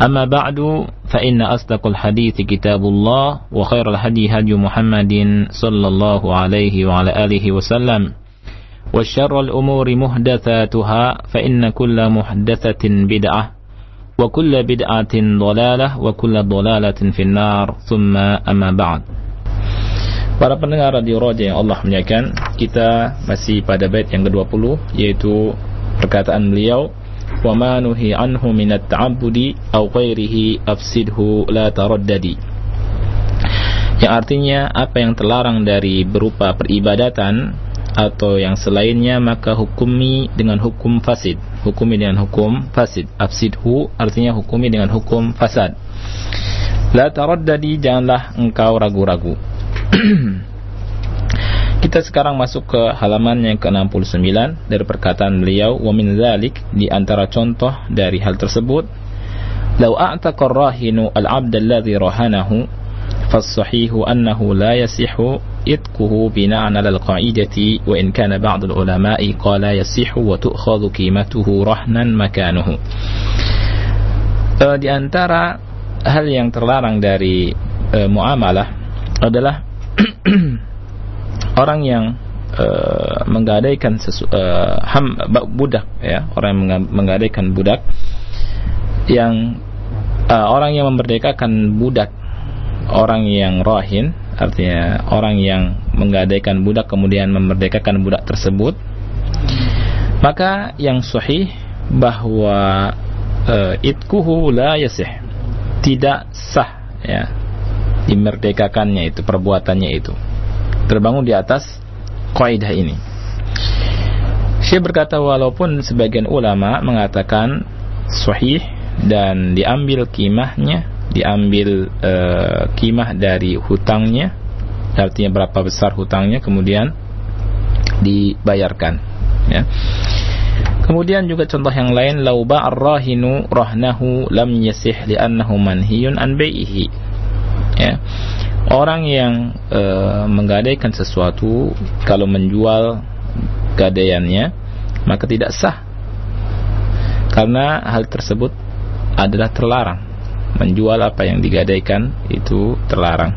أما بعد فإن أصدق الحديث كتاب الله وخير الهدي هدي محمد صلى الله عليه وعلى آله وسلم وشر الأمور محدثاتها فإن كل محدثة بدعة وكل بدعة ضلالة وكل ضلالة في النار ثم أما بعد Para pendengar Radio Roja yang Allah muliakan, kita masih pada bait yang ke-20 yaitu perkataan beliau وما نهي عنه من التعبد أو غيره أفسده لا ترددي yang artinya apa yang terlarang dari berupa peribadatan atau yang selainnya maka hukumi dengan hukum fasid hukumi dengan hukum fasid afsidhu artinya hukumi dengan hukum fasad la taraddadi janganlah engkau ragu-ragu Kita sekarang masuk ke halaman yang ke-69 dari perkataan beliau wa min dzalik di antara contoh dari hal tersebut. Law a'taqa ar-rahinu al-'abd alladhi rahanahu fas-sahihu annahu la yasihu itquhu bina'an 'ala al-qa'idati wa in kana ba'd al-ulama'i qala yasihu wa tu'khadhu qimatuhu rahnan makanuhu. Uh, di antara hal yang terlarang dari uh, muamalah adalah orang yang uh, menggadaikan sesu, uh, ham budak ya orang yang menggadaikan budak yang uh, orang yang memerdekakan budak orang yang rohin artinya orang yang menggadaikan budak kemudian memerdekakan budak tersebut maka yang sahih bahwa uh, itkuhu la yasih tidak sah ya dimerdekakannya itu perbuatannya itu terbangun di atas kaidah ini. Syekh berkata walaupun sebagian ulama mengatakan sahih dan diambil kimahnya, diambil e, kimah dari hutangnya, artinya berapa besar hutangnya kemudian dibayarkan, ya. Kemudian juga contoh yang lain lauba ar-rahinu rahnahu lam yasih li'annahu manhiyun an bai'ihi. Ya orang yang e, menggadaikan sesuatu kalau menjual gadaiannya maka tidak sah. Karena hal tersebut adalah terlarang. Menjual apa yang digadaikan itu terlarang.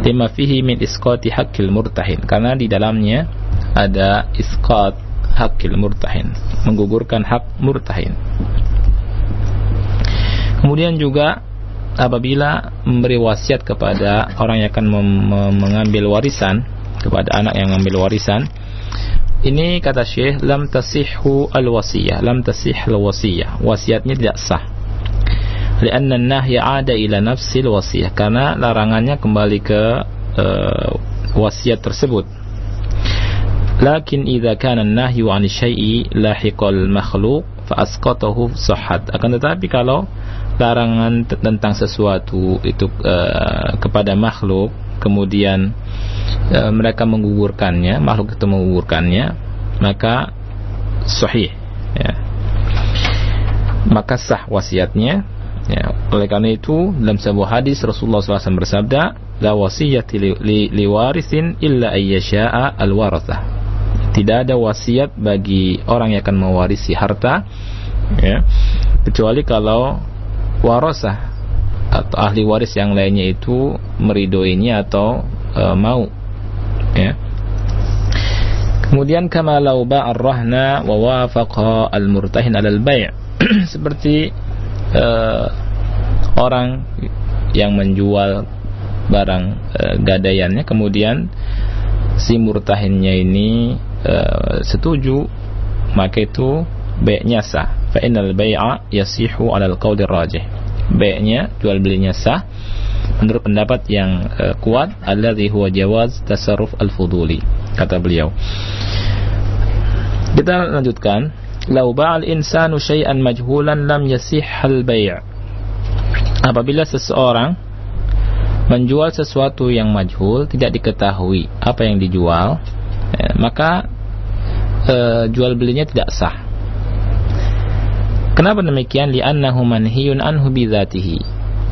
Lima fihi min isqati haqqil murtahin. Karena di dalamnya ada isqat haqqil murtahin. Menggugurkan hak murtahin. Kemudian juga apabila memberi wasiat kepada orang yang akan mengambil warisan kepada anak yang mengambil warisan ini kata Syekh lam tasihhu al-wasiyah. Lam tasih al-wasiyah. Wasiatnya tidak sah. Lianna nahya ada ila nafsil wasiyah. Karena larangannya kembali ke uh, wasiat tersebut. Lakin idza kana an-nahyu 'an syai'i lahiqal makhluq fa asqatahu sahhat. Akan tetapi kalau larangan tentang sesuatu itu uh, kepada makhluk kemudian uh, mereka menggugurkannya makhluk itu menggugurkannya maka sahih ya. maka sah wasiatnya ya. oleh karena itu dalam sebuah hadis Rasulullah SAW bersabda la wasiyati li, li, li warithin illa ayyasha'a al warathah tidak ada wasiat bagi orang yang akan mewarisi harta ya kecuali kalau warasah atau ahli waris yang lainnya itu meridoinya atau e, mau ya. Kemudian kama law ba'a ar-rahna wa wafaqa al-murtahin 'ala al-bai' seperti e, orang yang menjual barang e, gadaiannya kemudian si murtahinnya ini e, setuju maka itu baiknya sah. Fa innal bai'a yasihu 'ala al-qawl rajih. Baiknya jual belinya sah. Menurut pendapat yang uh, kuat alladhi huwa jawaz tasarruf al-fuduli kata beliau. Kita lanjutkan. Lau ba'al insanu syai'an majhulan lam yasih al-bai' apabila seseorang menjual sesuatu yang majhul tidak diketahui apa yang dijual eh, maka eh, jual belinya tidak sah Kenapa demikian? Li'annahu manhiyun anhu bidzatihi.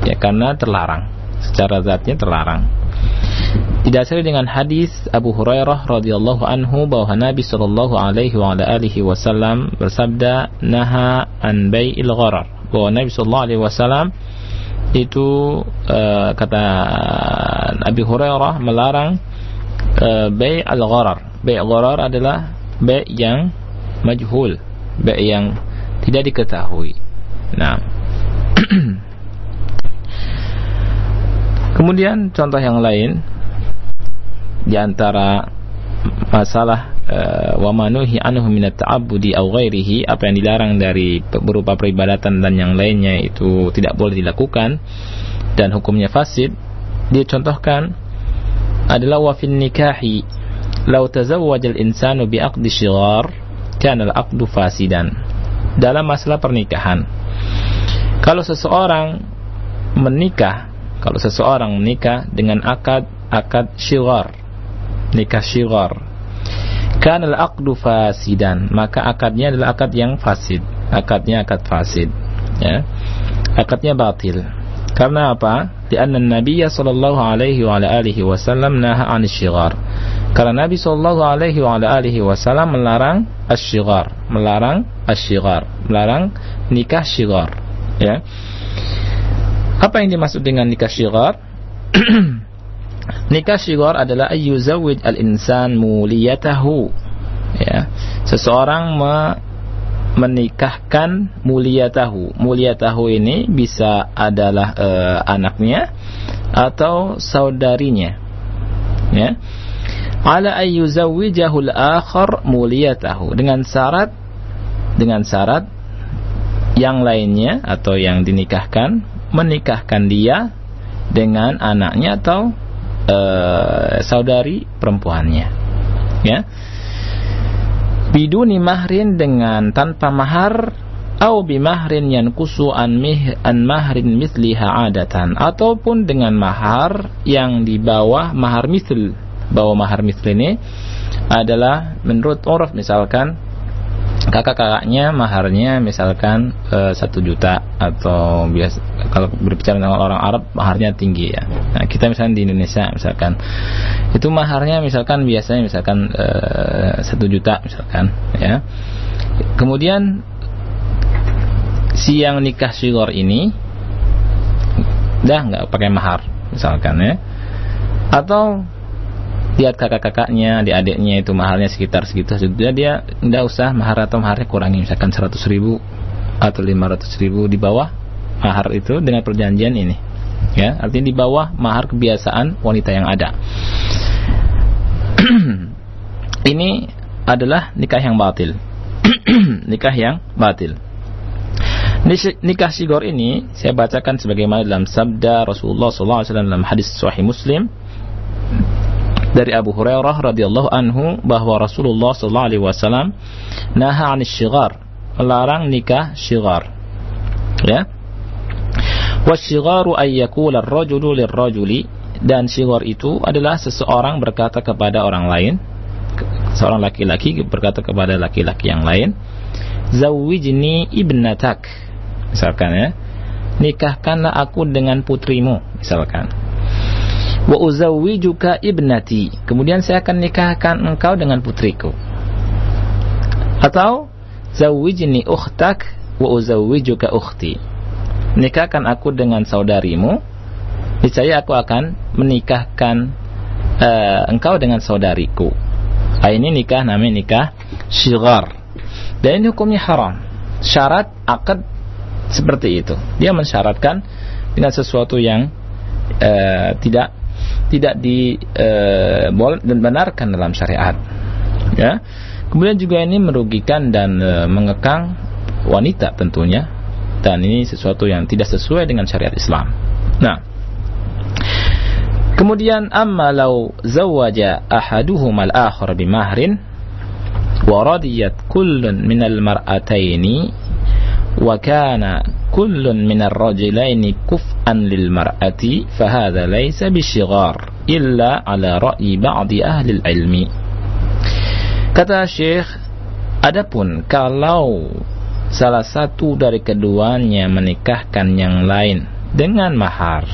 Ya karena terlarang. Secara zatnya terlarang. Didasari dengan hadis Abu Hurairah radhiyallahu anhu bahwa Nabi sallallahu alaihi wa alihi wasallam bersabda naha an bai'il gharar. Bahwa Nabi sallallahu alaihi wasallam itu uh, kata Abi Hurairah melarang uh, bai' al-gharar. Bai' gharar adalah bai' yang majhul, bai' yang tidak diketahui. Nah, kemudian contoh yang lain di antara masalah uh, wa manuhi anhu minat ta'abbudi aw ghairihi apa yang dilarang dari berupa peribadatan dan yang lainnya itu tidak boleh dilakukan dan hukumnya fasid dia contohkan adalah wa fin nikahi law tazawwaja al-insanu bi aqdi shighar kana al-aqdu fasidan dalam masalah pernikahan. Kalau seseorang menikah, kalau seseorang menikah dengan akad akad syighar, nikah syighar, kan al-aqdu fasidan, maka akadnya adalah akad yang fasid, akadnya akad fasid, ya. Akadnya batil. Karena apa? Karena Nabi sallallahu alaihi wa alihi wasallam naha. Karena Nabi sallallahu alaihi wa alihi wasallam melarang asyighar, melarang asyighar, melarang nikah syighar, ya. Apa yang dimaksud dengan nikah syighar? nikah syighar adalah ayyuzawwij al-insan muliyatahu. Ya. Seseorang me menikahkan mulia tahu. Mulia tahu ini bisa adalah e, anaknya atau saudarinya. Ya. Ala ayyuzawwijahu al-akhar tahu dengan syarat dengan syarat yang lainnya atau yang dinikahkan menikahkan dia dengan anaknya atau e, saudari perempuannya. Ya biduni mahrin dengan tanpa mahar atau bimahrin yankusu an mih an mahrin misliha adatan ataupun dengan mahar yang di bawah mahar misl. Bawah mahar misl ini adalah menurut uruf misalkan kakak-kakaknya maharnya misalkan eh, satu juta atau biasa kalau berbicara dengan orang Arab maharnya tinggi ya. Nah, kita misalnya di Indonesia misalkan itu maharnya misalkan biasanya misalkan eh, satu juta misalkan ya. Kemudian si yang nikah syigor ini dah nggak pakai mahar misalkan ya. Atau lihat kakak-kakaknya, adik-adiknya itu mahalnya sekitar segitu saja. Dia tidak usah mahar atau maharnya kurangi misalkan 100 ribu atau 500 ribu di bawah mahar itu dengan perjanjian ini. Ya artinya di bawah mahar kebiasaan wanita yang ada. Ini adalah nikah yang batil. Nikah yang batil. Nikah sigor ini saya bacakan sebagaimana dalam sabda Rasulullah SAW dalam hadis Sahih Muslim dari Abu Hurairah radhiyallahu anhu bahwa Rasulullah sallallahu alaihi wasallam naha 'anil syighar, melarang nikah syighar. Ya. Wasyigharu yaqula ar-rajulu lir-rajuli dan syighar itu adalah seseorang berkata kepada orang lain seorang laki-laki berkata kepada laki-laki yang lain zawwijni ibnatak misalkan ya nikahkanlah aku dengan putrimu misalkan wa uzawwijuka ibnati. Kemudian saya akan nikahkan engkau dengan putriku. Atau zawwijni ukhtak wa uzawwijuka ukhti. Nikahkan aku dengan saudarimu. Niscaya aku akan menikahkan uh, engkau dengan saudariku. Ah, ini nikah namanya nikah syigar dan ini hukumnya haram. Syarat akad seperti itu. Dia mensyaratkan dengan sesuatu yang uh, tidak tidak di uh, dan benarkan dalam syariat. Ya. Kemudian juga ini merugikan dan uh, mengekang wanita tentunya dan ini sesuatu yang tidak sesuai dengan syariat Islam. Nah, kemudian amma law zawaja ahaduhum al-akhar bimahrin wa radiyat kullun minal mar'ataini wa kana kullun minar rajulaini kuf'an lil mar'ati fahadha laysa bisyighar illa ala ra'yi ba'di ahli ilmi kata Syekh adapun kalau salah satu dari keduanya menikahkan yang lain dengan mahar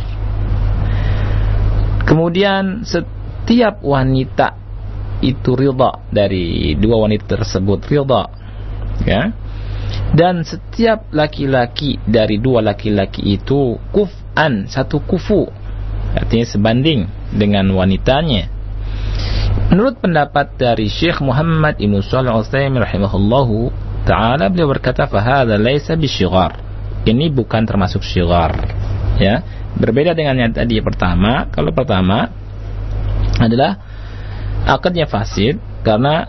kemudian setiap wanita itu ridha dari dua wanita tersebut ridha ya dan setiap laki-laki dari dua laki-laki itu kuf'an satu kufu. Artinya sebanding dengan wanitanya. Menurut pendapat dari Syekh Muhammad Ibn Shalih Al-Utsaimin rahimahullahu taala beliau berkata fahadha laisa bisyighar ini bukan termasuk syighar ya. Berbeda dengan yang tadi pertama. Kalau pertama adalah akadnya fasid karena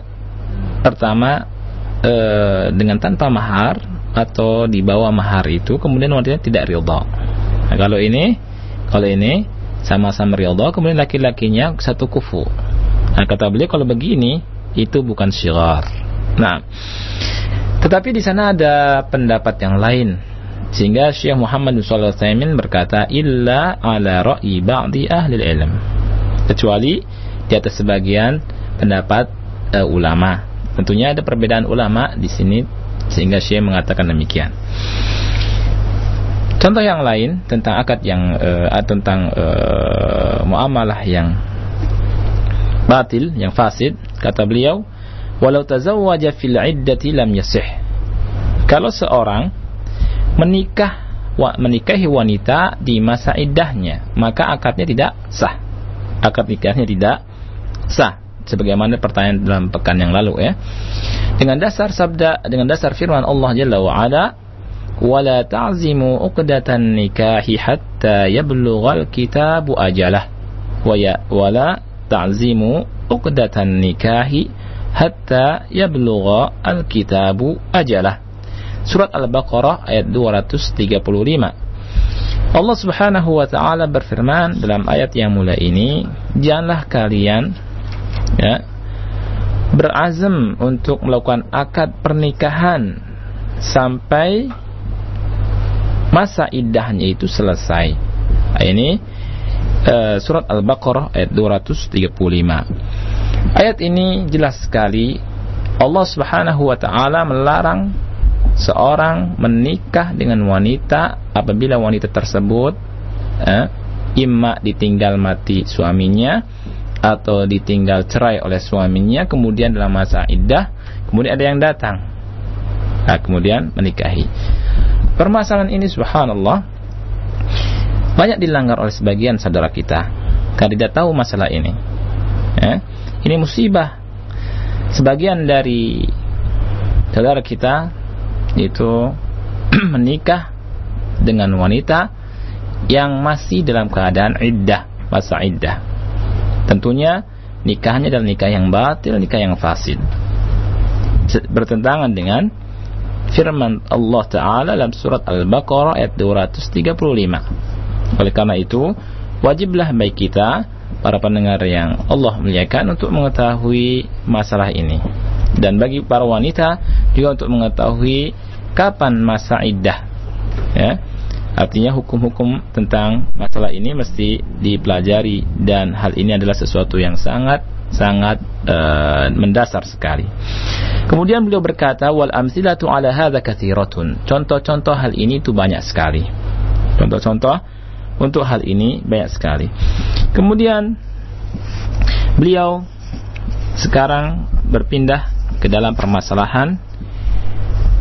pertama e, dengan tanpa mahar atau di bawah mahar itu kemudian wanita tidak ridha. Nah, kalau ini kalau ini sama-sama ridha kemudian laki-lakinya satu kufu. Nah, kata beliau kalau begini itu bukan syigar. Nah, tetapi di sana ada pendapat yang lain sehingga Syekh Muhammad SAW berkata illa ala ra'i ba'di ahli ilm kecuali di atas sebagian pendapat uh, ulama Tentunya ada perbedaan ulama di sini sehingga Syekh mengatakan demikian. Contoh yang lain tentang akad yang uh, tentang uh, muamalah yang batil, yang fasid, kata beliau, walau tazawwaja fil iddati lam yasih. Kalau seorang menikah menikahi wanita di masa iddahnya, maka akadnya tidak sah. Akad nikahnya tidak sah sebagaimana pertanyaan dalam pekan yang lalu ya. Dengan dasar sabda dengan dasar firman Allah Jalla wa ala wala ta'zimu uqdatan nikahi hatta yablughal kitabu ajalah. Wa ya wala ta'zimu uqdatan nikahi hatta yablugha al-kitabu ajalah. Surat Al-Baqarah ayat 235 Allah Subhanahu wa taala berfirman dalam ayat yang mulai ini, janganlah kalian ya berazam untuk melakukan akad pernikahan sampai masa iddahnya itu selesai. Nah, ini uh, surat Al-Baqarah ayat 235. Ayat ini jelas sekali Allah Subhanahu wa taala melarang seorang menikah dengan wanita apabila wanita tersebut eh, imma ditinggal mati suaminya atau ditinggal cerai oleh suaminya kemudian dalam masa iddah kemudian ada yang datang. Nah, kemudian menikahi. Permasalahan ini subhanallah banyak dilanggar oleh sebagian saudara kita. Karena tidak tahu masalah ini. Ya. ini musibah. Sebagian dari saudara kita itu menikah dengan wanita yang masih dalam keadaan iddah masa iddah tentunya nikahnya adalah nikah yang batil, nikah yang fasid. Bertentangan dengan firman Allah Ta'ala dalam surat Al-Baqarah ayat 235. Oleh karena itu, wajiblah baik kita, para pendengar yang Allah muliakan untuk mengetahui masalah ini. Dan bagi para wanita juga untuk mengetahui kapan masa iddah. Ya, Artinya hukum-hukum tentang masalah ini mesti dipelajari dan hal ini adalah sesuatu yang sangat sangat uh, mendasar sekali. Kemudian beliau berkata wal amsilatu ala hadza katsiratun. Contoh-contoh hal ini itu banyak sekali. Contoh-contoh untuk hal ini banyak sekali. Kemudian beliau sekarang berpindah ke dalam permasalahan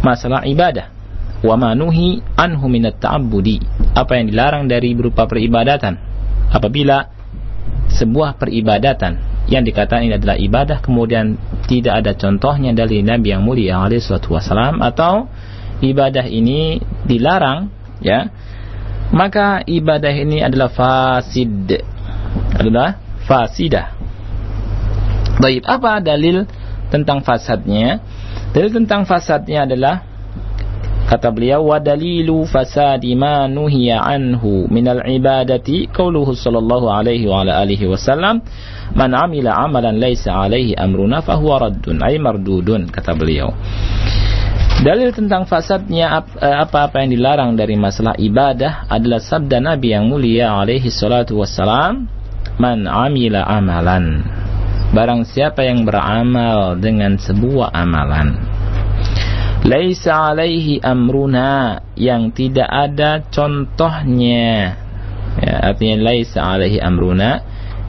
masalah ibadah wa manuhi anhu minat ta'abbudi apa yang dilarang dari berupa peribadatan? Apabila sebuah peribadatan yang dikatakan ini adalah ibadah kemudian tidak ada contohnya dari Nabi yang mulia alaihi wasallam atau ibadah ini dilarang ya maka ibadah ini adalah fasid adalah fasidah. Baik, apa dalil tentang fasadnya? Dalil tentang fasadnya adalah kata beliau wa dalilu fasadi ma nuhiya anhu minal ibadati qauluhu sallallahu alaihi wa ala alihi wasallam man amila amalan laisa alaihi amruna fahuwa raddun ay mardudun kata beliau. Dalil tentang fasadnya eh, apa-apa yang dilarang dari masalah ibadah adalah sabda Nabi yang mulia alaihi salatu wassalam man amila amalan. Barang siapa yang beramal dengan sebuah amalan Laisa alaihi amruna Yang tidak ada contohnya. Ya, Artinya laisa alaihi amruna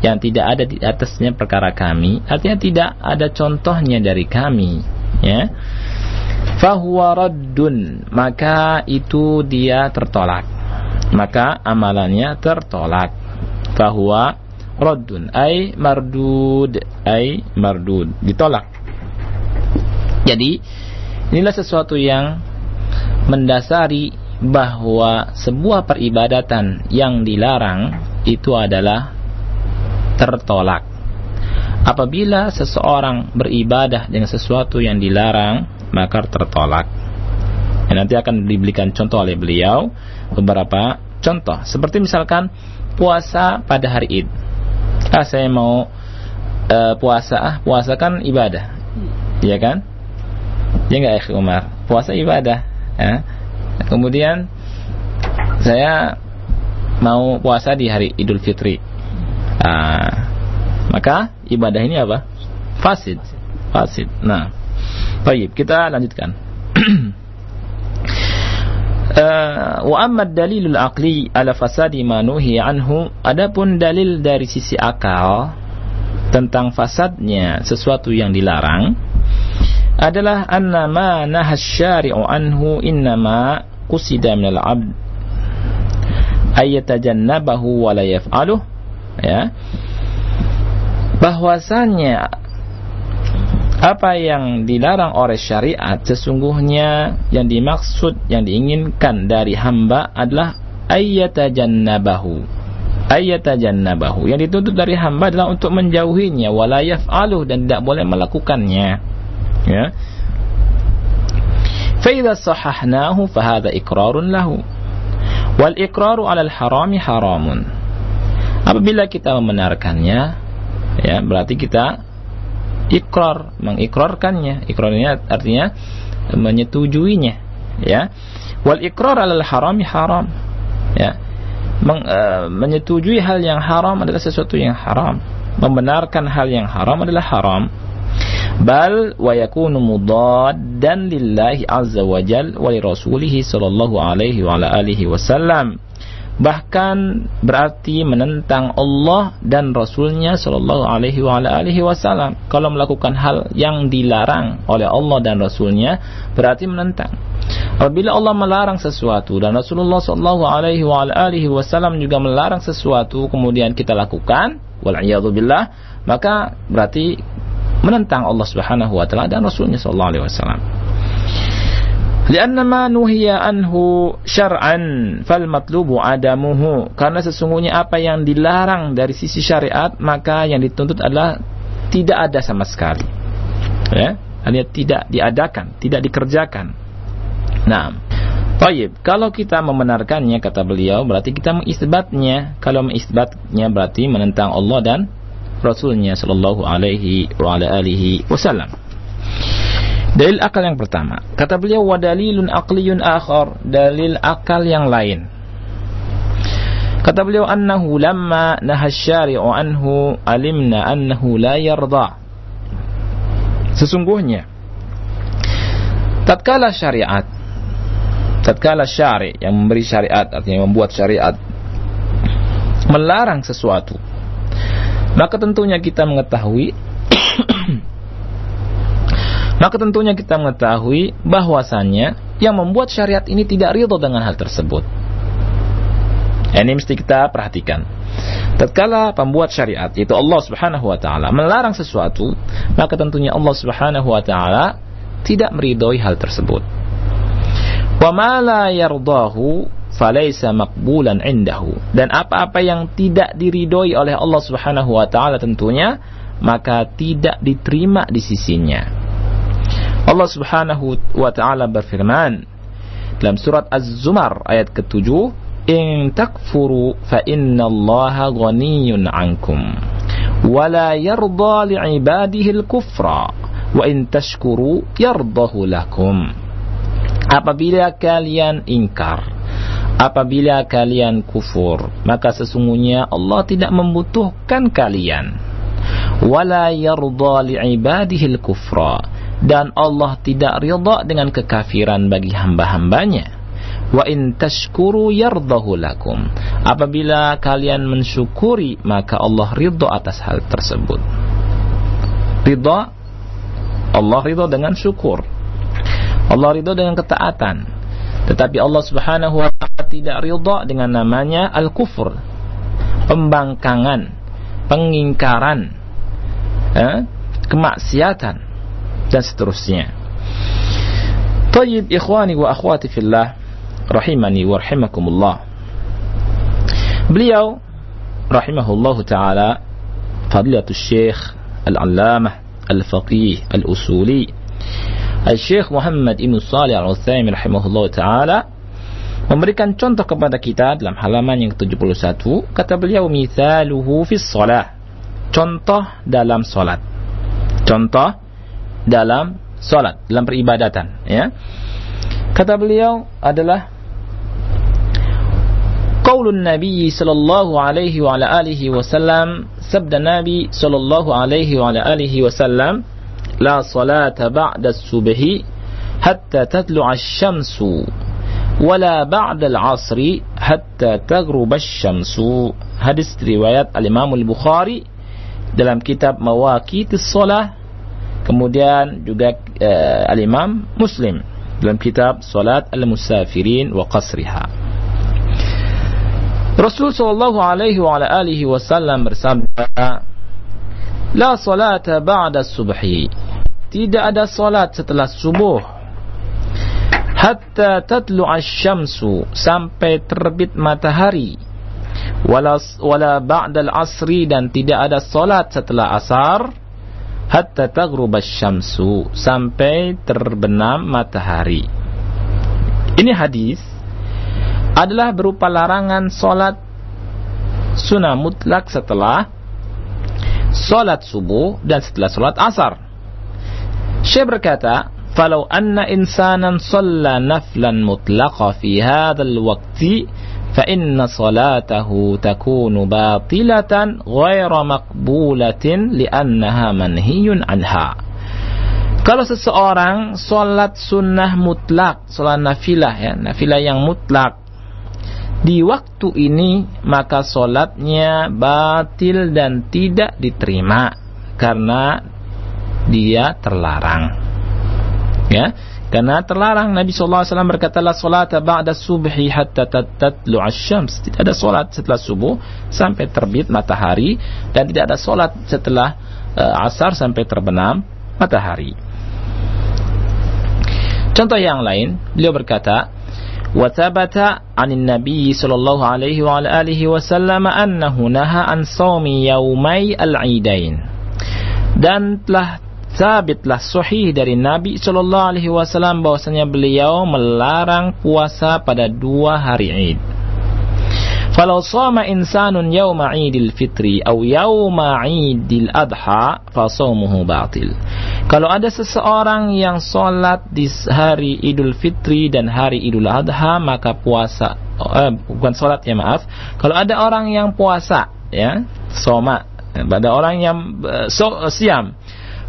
Yang tidak ada di atasnya perkara kami Artinya tidak ada contohnya dari kami Ya. Fahuwa raddun Maka itu dia tertolak. Maka amalannya tertolak. Fahuwa raddun ay mardud ay mardud. Ditolak. Jadi inilah sesuatu yang mendasari bahwa sebuah peribadatan yang dilarang itu adalah tertolak. Apabila seseorang beribadah dengan sesuatu yang dilarang maka tertolak. Dan nanti akan diberikan contoh oleh beliau beberapa contoh. Seperti misalkan puasa pada hari Id. Ah saya mau uh, puasa. Ah puasa kan ibadah. Iya kan ya nggak ya Umar? Puasa ibadah ya. kemudian saya mau puasa di hari Idul Fitri. Ah, maka ibadah ini apa? Fasid fasid. Nah baik kita lanjutkan. Eh, wa amma dalilul aqli ala fasadi ma anhu adapun dalil dari sisi akal tentang fasadnya sesuatu yang dilarang adalah anna ma nahas syari'u anhu innama qusida minal abd. Ayatajannabahu wa la yaf'aluh. Ya. Bahwasanya apa yang dilarang oleh syariat sesungguhnya yang dimaksud yang diinginkan dari hamba adalah ayyatajannabahu ayyatajannabahu yang dituntut dari hamba adalah untuk menjauhinya. Wala yaf'aluh dan tidak boleh melakukannya ya. Hadha iqrarun lahu. Wal iqraru 'ala al harami haramun. Apabila kita membenarkannya ya berarti kita ikrar mengikrarkannya ikrar ini artinya menyetujuinya ya. Wal ikrar alal harami haram ya. Meng, uh, menyetujui hal yang haram adalah sesuatu yang haram. Membenarkan hal yang haram adalah haram bal wa yakunu mudaddan lillahi azza wa jal wa li rasulih sallallahu alaihi wa ala alihi wasallam bahkan berarti menentang Allah dan Rasulnya Shallallahu Alaihi Wasallam. Kalau melakukan hal yang dilarang oleh Allah dan Rasulnya, berarti menentang. Apabila Allah melarang sesuatu dan Rasulullah Shallallahu Alaihi Wasallam juga melarang sesuatu, kemudian kita lakukan, billah, maka berarti menentang Allah Subhanahu Wa Taala dan Rasulnya Shallallahu Alaihi Wasallam. Lianna ma nuhiya anhu syar'an fal matlubu adamuhu. Karena sesungguhnya apa yang dilarang dari sisi syariat maka yang dituntut adalah tidak ada sama sekali. Ya, hanya tidak diadakan, tidak dikerjakan. Nah, Taib, kalau kita membenarkannya kata beliau berarti kita mengisbatnya. Kalau mengisbatnya berarti menentang Allah dan Rasulnya Shallallahu Alaihi Wasallam. Dalil akal yang pertama. Kata beliau wa dalilun aqliyun akhar, dalil akal yang lain. Kata beliau annahu lamma nahasyari'u anhu alimna annahu la yarda. Sesungguhnya tatkala syariat tatkala syari yang memberi syariat artinya membuat syariat melarang sesuatu Maka tentunya kita mengetahui Maka tentunya kita mengetahui bahwasannya yang membuat syariat ini tidak ridho dengan hal tersebut. Ini mesti kita perhatikan. Tatkala pembuat syariat yaitu Allah Subhanahu wa taala melarang sesuatu, maka tentunya Allah Subhanahu wa taala tidak meridhoi hal tersebut. Wa ma la falaysa maqbulan indahu. Dan apa-apa yang tidak diridhoi oleh Allah Subhanahu wa taala tentunya maka tidak diterima di sisinya. Allah Subhanahu wa taala berfirman dalam surat Az-Zumar ayat ke-7 in takfuru fa inna allaha ghaniyun ankum wa la yarda li'ibadihi al-kufra wa in tashkuru yardahu lakum apabila kalian ingkar apabila kalian kufur maka sesungguhnya Allah tidak membutuhkan kalian. Wala yarda li'ibadihi al-kufra dan Allah tidak ridha dengan kekafiran bagi hamba-hambanya. Wa in tashkuru yardahu lakum. Apabila kalian mensyukuri maka Allah ridha atas hal tersebut. Ridha? Allah ridha dengan syukur. Allah ridha dengan ketaatan tetapi Allah Subhanahu wa taala tidak ridha dengan namanya al-kufur pembangkangan pengingkaran eh, kemaksiatan dan seterusnya Tayyib ikhwani wa akhwati fillah rahimani wa rahimakumullah. Beliau rahimahullahu taala Fadilatul Syekh Al-Allamah Al-Faqih Al-Usuli Syekh Muhammad Ibn Salih Al-Uthaymi rahimahullah ta'ala memberikan contoh kepada kita dalam halaman yang ke-71 kata beliau mithaluhu fis salah contoh dalam salat. Contoh dalam salat dalam peribadatan ya. Kata beliau adalah qaulun nabi sallallahu alaihi wa ala alihi wasallam sabda nabi sallallahu alaihi wa ala alihi wasallam لا صلاة بعد الصبح حتى تطلع الشمس ولا بعد العصر حتى تغرب الشمس hadis riwayat al-Imam al-Bukhari dalam kitab Mawaqit Shalah kemudian juga uh, al-Imam Muslim dalam kitab Salat al-Musafirin wa Qasriha Rasul sallallahu alaihi wa ala alihi wasallam bersabda, "La salata ba'da subhi." Tidak ada salat setelah subuh. Hatta tatlu asy-syamsu sampai terbit matahari. Wala wala ba'da al-asri dan tidak ada salat setelah asar. Hatta taghrub asy-syamsu sampai terbenam matahari. Ini hadis adalah berupa larangan solat sunnah mutlak setelah solat subuh dan setelah solat asar. Syekh berkata, "Falau anna insanan shalla naflan mutlaqa fi hadzal waqti fa inna salatahu takunu batilatan ghaira maqbulatin li'annaha manhiyun anha." Kalau seseorang solat sunnah mutlak, solat nafilah ya, nafilah yang mutlak di waktu ini maka solatnya batil dan tidak diterima karena dia terlarang. Ya karena terlarang Nabi SAW berkata la salata ba'da subhi hatta tatlu asyams. Tidak ada solat setelah subuh sampai terbit matahari dan tidak ada solat setelah uh, asar sampai terbenam matahari. Contoh yang lain beliau berkata wa عن النبي صلى الله عليه wa ala alihi wasallam annahu naha an shaumi yaumai dan telah sabitlah sahih dari Nabi sallallahu alaihi wasallam bahwasanya beliau melarang puasa pada dua hari Id Falau sama insanun yawma idil fitri atau yawma idil adha fasawmuhu batil. Kalau ada seseorang yang sholat di hari Idul Fitri dan hari Idul Adha maka puasa eh, bukan sholat ya maaf. Kalau ada orang yang puasa ya soma, ada orang yang uh, so, siam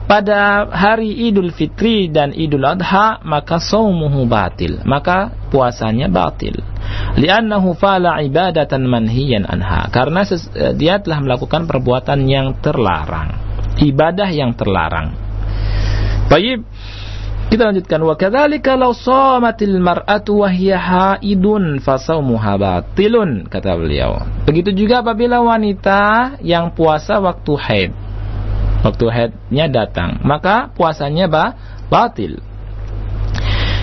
pada hari Idul Fitri dan Idul Adha maka saumuhu batil. Maka puasanya batil. Li'annahu fala ibadatan manhiyan anha. Karena eh, dia telah melakukan perbuatan yang terlarang. Ibadah yang terlarang. Baik. Kita lanjutkan. Wa kadzalika law shamatil mar'atu wa hiya haidun fa shaumuha batilun kata beliau. Begitu juga apabila wanita yang puasa waktu haid. Waktu haidnya datang, maka puasanya ba batil.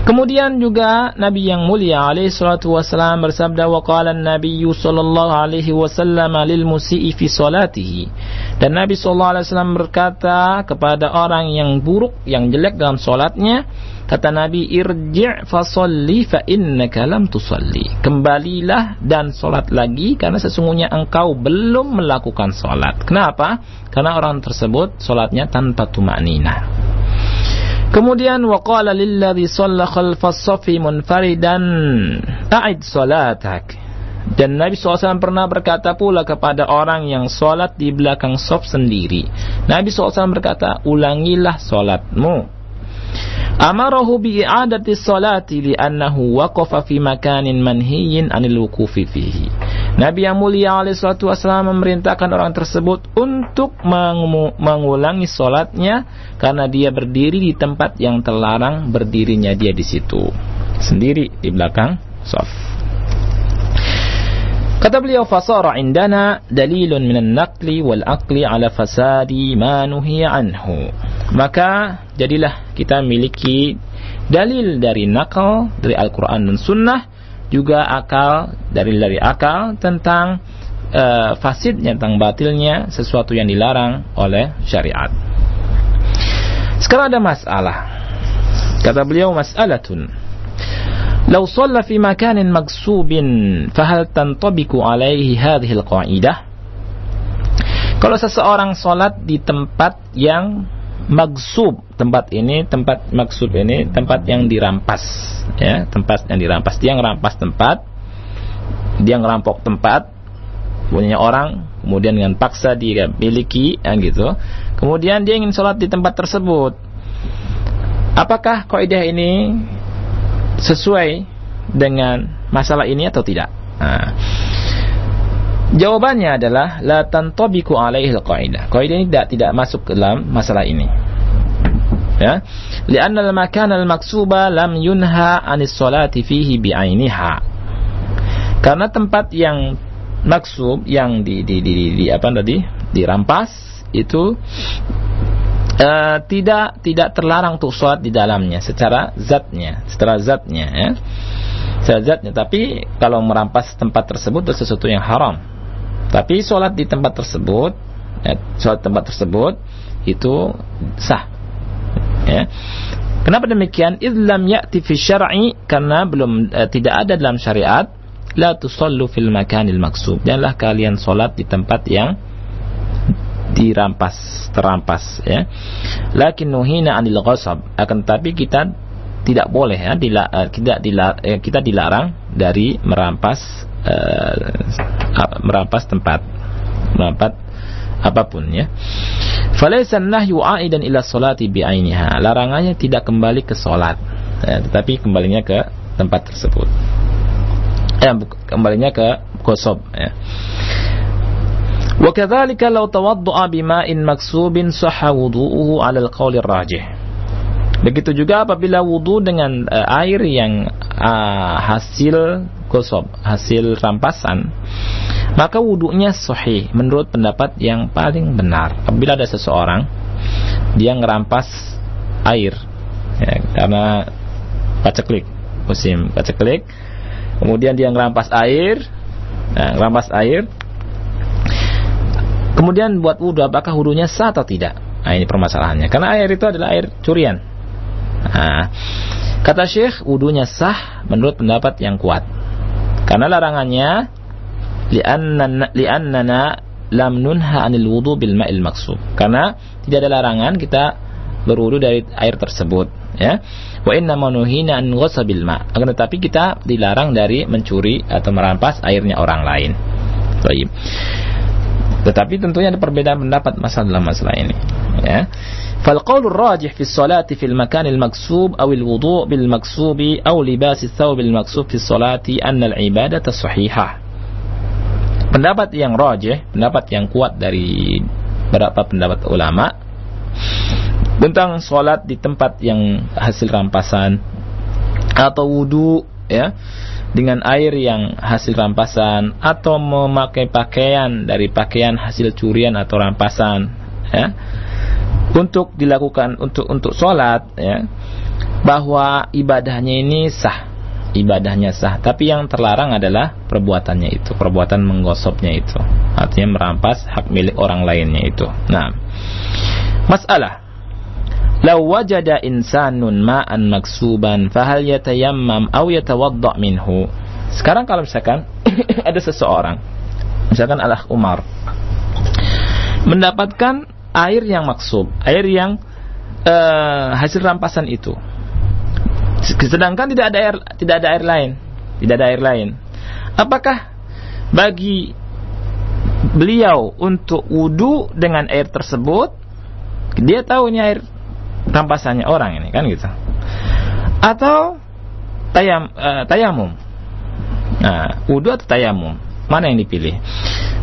Kemudian juga Nabi yang mulia alaihi salatu wasallam bersabda wa qala an-nabiy sallallahu alaihi wasallam lil musii fi salatihi. Dan Nabi sallallahu alaihi wasallam berkata kepada orang yang buruk, yang jelek dalam salatnya, kata Nabi irji' fa shalli fa innaka lam tusalli. Kembalilah dan salat lagi karena sesungguhnya engkau belum melakukan salat. Kenapa? Karena orang tersebut salatnya tanpa tumanina. Kemudian waqala lilladzi shalla khalfas safi munfaridan a'id salatak. Dan Nabi SAW pernah berkata pula kepada orang yang sholat di belakang sof sendiri. Nabi SAW berkata, ulangilah sholatmu. Amarahu bi'adati salati li'annahu waqafa fi makanin manhiyin anil wukufi fihi. Nabi yang mulia alaihi salatu wasallam memerintahkan orang tersebut untuk mengulangi solatnya karena dia berdiri di tempat yang terlarang berdirinya dia di situ. Sendiri di belakang saf. Kata beliau fasara indana dalilun minan naqli wal aqli ala fasadi ma anhu. Maka jadilah kita miliki dalil dari nakal dari Al-Qur'an dan Sunnah juga akal dari dari akal tentang uh, fasidnya tentang batilnya sesuatu yang dilarang oleh syariat. Sekarang ada masalah. Kata beliau mas'alatun. Lau shalla fi makanin magsubin fahal tantabiku alaihi hadhihi alqaidah? Kalau seseorang salat di tempat yang magsub tempat ini tempat maksud ini tempat yang dirampas ya tempat yang dirampas. Dia ngerampas tempat dia ngerampok tempat punya orang kemudian dengan paksa dia miliki ya gitu. Kemudian dia ingin sholat di tempat tersebut. Apakah kaidah ini sesuai dengan masalah ini atau tidak? Nah, Jawabannya adalah la tantabiku alaihi alqaidah. Kaidah ini tidak tidak masuk ke dalam masalah ini. Ya. Lianna al-makan al-maksuba lam yunha anis salati fihi bi'ainiha. Karena tempat yang maksub yang di di di, di, di apa tadi? dirampas itu uh, tidak tidak terlarang untuk sholat di dalamnya secara zatnya, secara zatnya ya. Secara zatnya, tapi kalau merampas tempat tersebut itu sesuatu yang haram tapi sholat di tempat tersebut, ya, sholat tempat tersebut itu sah. Ya. Kenapa demikian? Islam ya'ti fi syar'i karena belum eh, tidak ada dalam syariat la tusallu fil makanil maksub. Janganlah kalian sholat di tempat yang dirampas, terampas ya. Lakin nuhina anil ghasab. Akan tapi kita tidak boleh ya, dila, uh, tidak dila, uh, kita dilarang dari merampas uh, merampas tempat merampas apapun ya. Falaysa nahyu aidan ila salati bi'ainiha. Larangannya tidak kembali ke salat, ya, tetapi kembalinya ke tempat tersebut. Eh, kembalinya ke kosob ya. وكذلك لو توضأ بماء مكسوب صح وضوءه على القول الراجح Begitu juga apabila wudhu dengan uh, air yang uh, hasil gosob, hasil rampasan, maka wudhunya sahih menurut pendapat yang paling benar. Apabila ada seseorang dia ngerampas air, ya, karena paceklik, musim paceklik, kemudian dia ngerampas air, nah, ngerampas air, kemudian buat wudhu, apakah wudhunya sah atau tidak? Nah ini permasalahannya. Karena air itu adalah air curian. Nah, kata Syekh, wudhunya sah menurut pendapat yang kuat. Karena larangannya li'annana, lam nunha anil wudu bil ma'il maksud. Karena tidak ada larangan kita berwudu dari air tersebut, ya. Wa inna manuhina an ghasabil ma. Akan tetapi kita dilarang dari mencuri atau merampas airnya orang lain. Baik. Tetapi tentunya ada perbedaan pendapat masalah dalam masalah ini. ya فالقول الراجح في الصلاة في المكان المكسوب أو الوضوء بالمكسوب أو لباس الثوب المكسوب في الصلاة أن العبادة صحيحة pendapat yang rajih, pendapat yang kuat dari beberapa pendapat ulama tentang sholat di tempat yang hasil rampasan atau wudhu ya dengan air yang hasil rampasan atau memakai pakaian dari pakaian hasil curian atau rampasan ya untuk dilakukan untuk untuk sholat ya bahwa ibadahnya ini sah ibadahnya sah. Tapi yang terlarang adalah perbuatannya itu perbuatan menggosopnya itu. Artinya merampas hak milik orang lainnya itu. Nah masalah. Lau wajada insanun ma'an maksuban fahal yatayammam aw yatawadda minhu. Sekarang kalau misalkan ada seseorang misalkan Allah Umar mendapatkan air yang maksub, air yang uh, hasil rampasan itu. Sedangkan tidak ada air tidak ada air lain, tidak ada air lain. Apakah bagi beliau untuk wudhu dengan air tersebut dia tahu ini air rampasannya orang ini kan gitu atau tayam uh, tayamum nah wudu atau tayamum mana yang dipilih?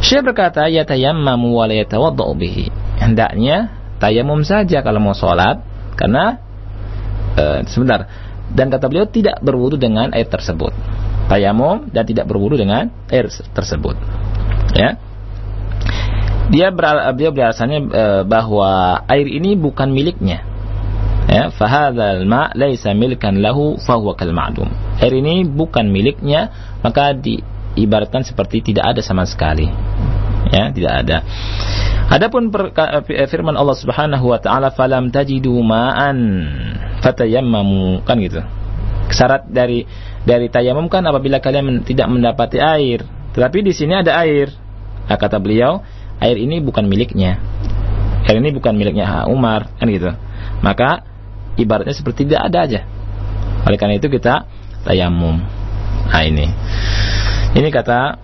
Syekh berkata ya tayammamu wa la yatawaddau bihi. Hendaknya tayamum saja kalau mau sholat karena uh, sebentar. Dan kata beliau tidak berwudu dengan air tersebut. Tayamum dan tidak berwudu dengan air tersebut. Ya. Dia beral, beliau beralasannya e, bahwa air ini bukan miliknya. Ya. Fahadzal ma laisa milkan lahu fahuwa kal ma'dum air ini bukan miliknya maka diibaratkan seperti tidak ada sama sekali. Ya tidak ada. Adapun firman Allah Subhanahu wa taala falam tajidu ma'an fatayammamu. Kan gitu. Syarat dari dari tayamum kan apabila kalian tidak mendapati air. Tetapi di sini ada air. Nah, kata beliau air ini bukan miliknya. Air ini bukan miliknya Umar. Kan gitu. Maka ibaratnya seperti tidak ada aja. Oleh karena itu kita tayamum. Nah ini. Ini kata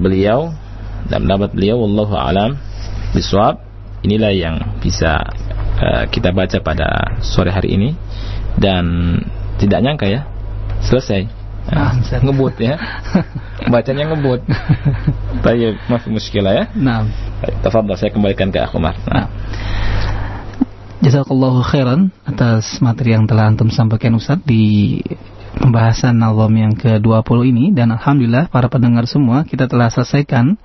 beliau dan pendapat beliau wallahu alam biswab. Inilah yang bisa uh, kita baca pada sore hari ini dan tidak nyangka ya selesai. Nah, ngebut ya. Bacanya ngebut. Baik, maaf muskilah ya. Nah. Tafadhal saya kembalikan ke Akhumar. Nah. Jazakallahu khairan atas materi yang telah antum sampaikan Ustaz di pembahasan album yang ke-20 ini. Dan alhamdulillah para pendengar semua kita telah selesaikan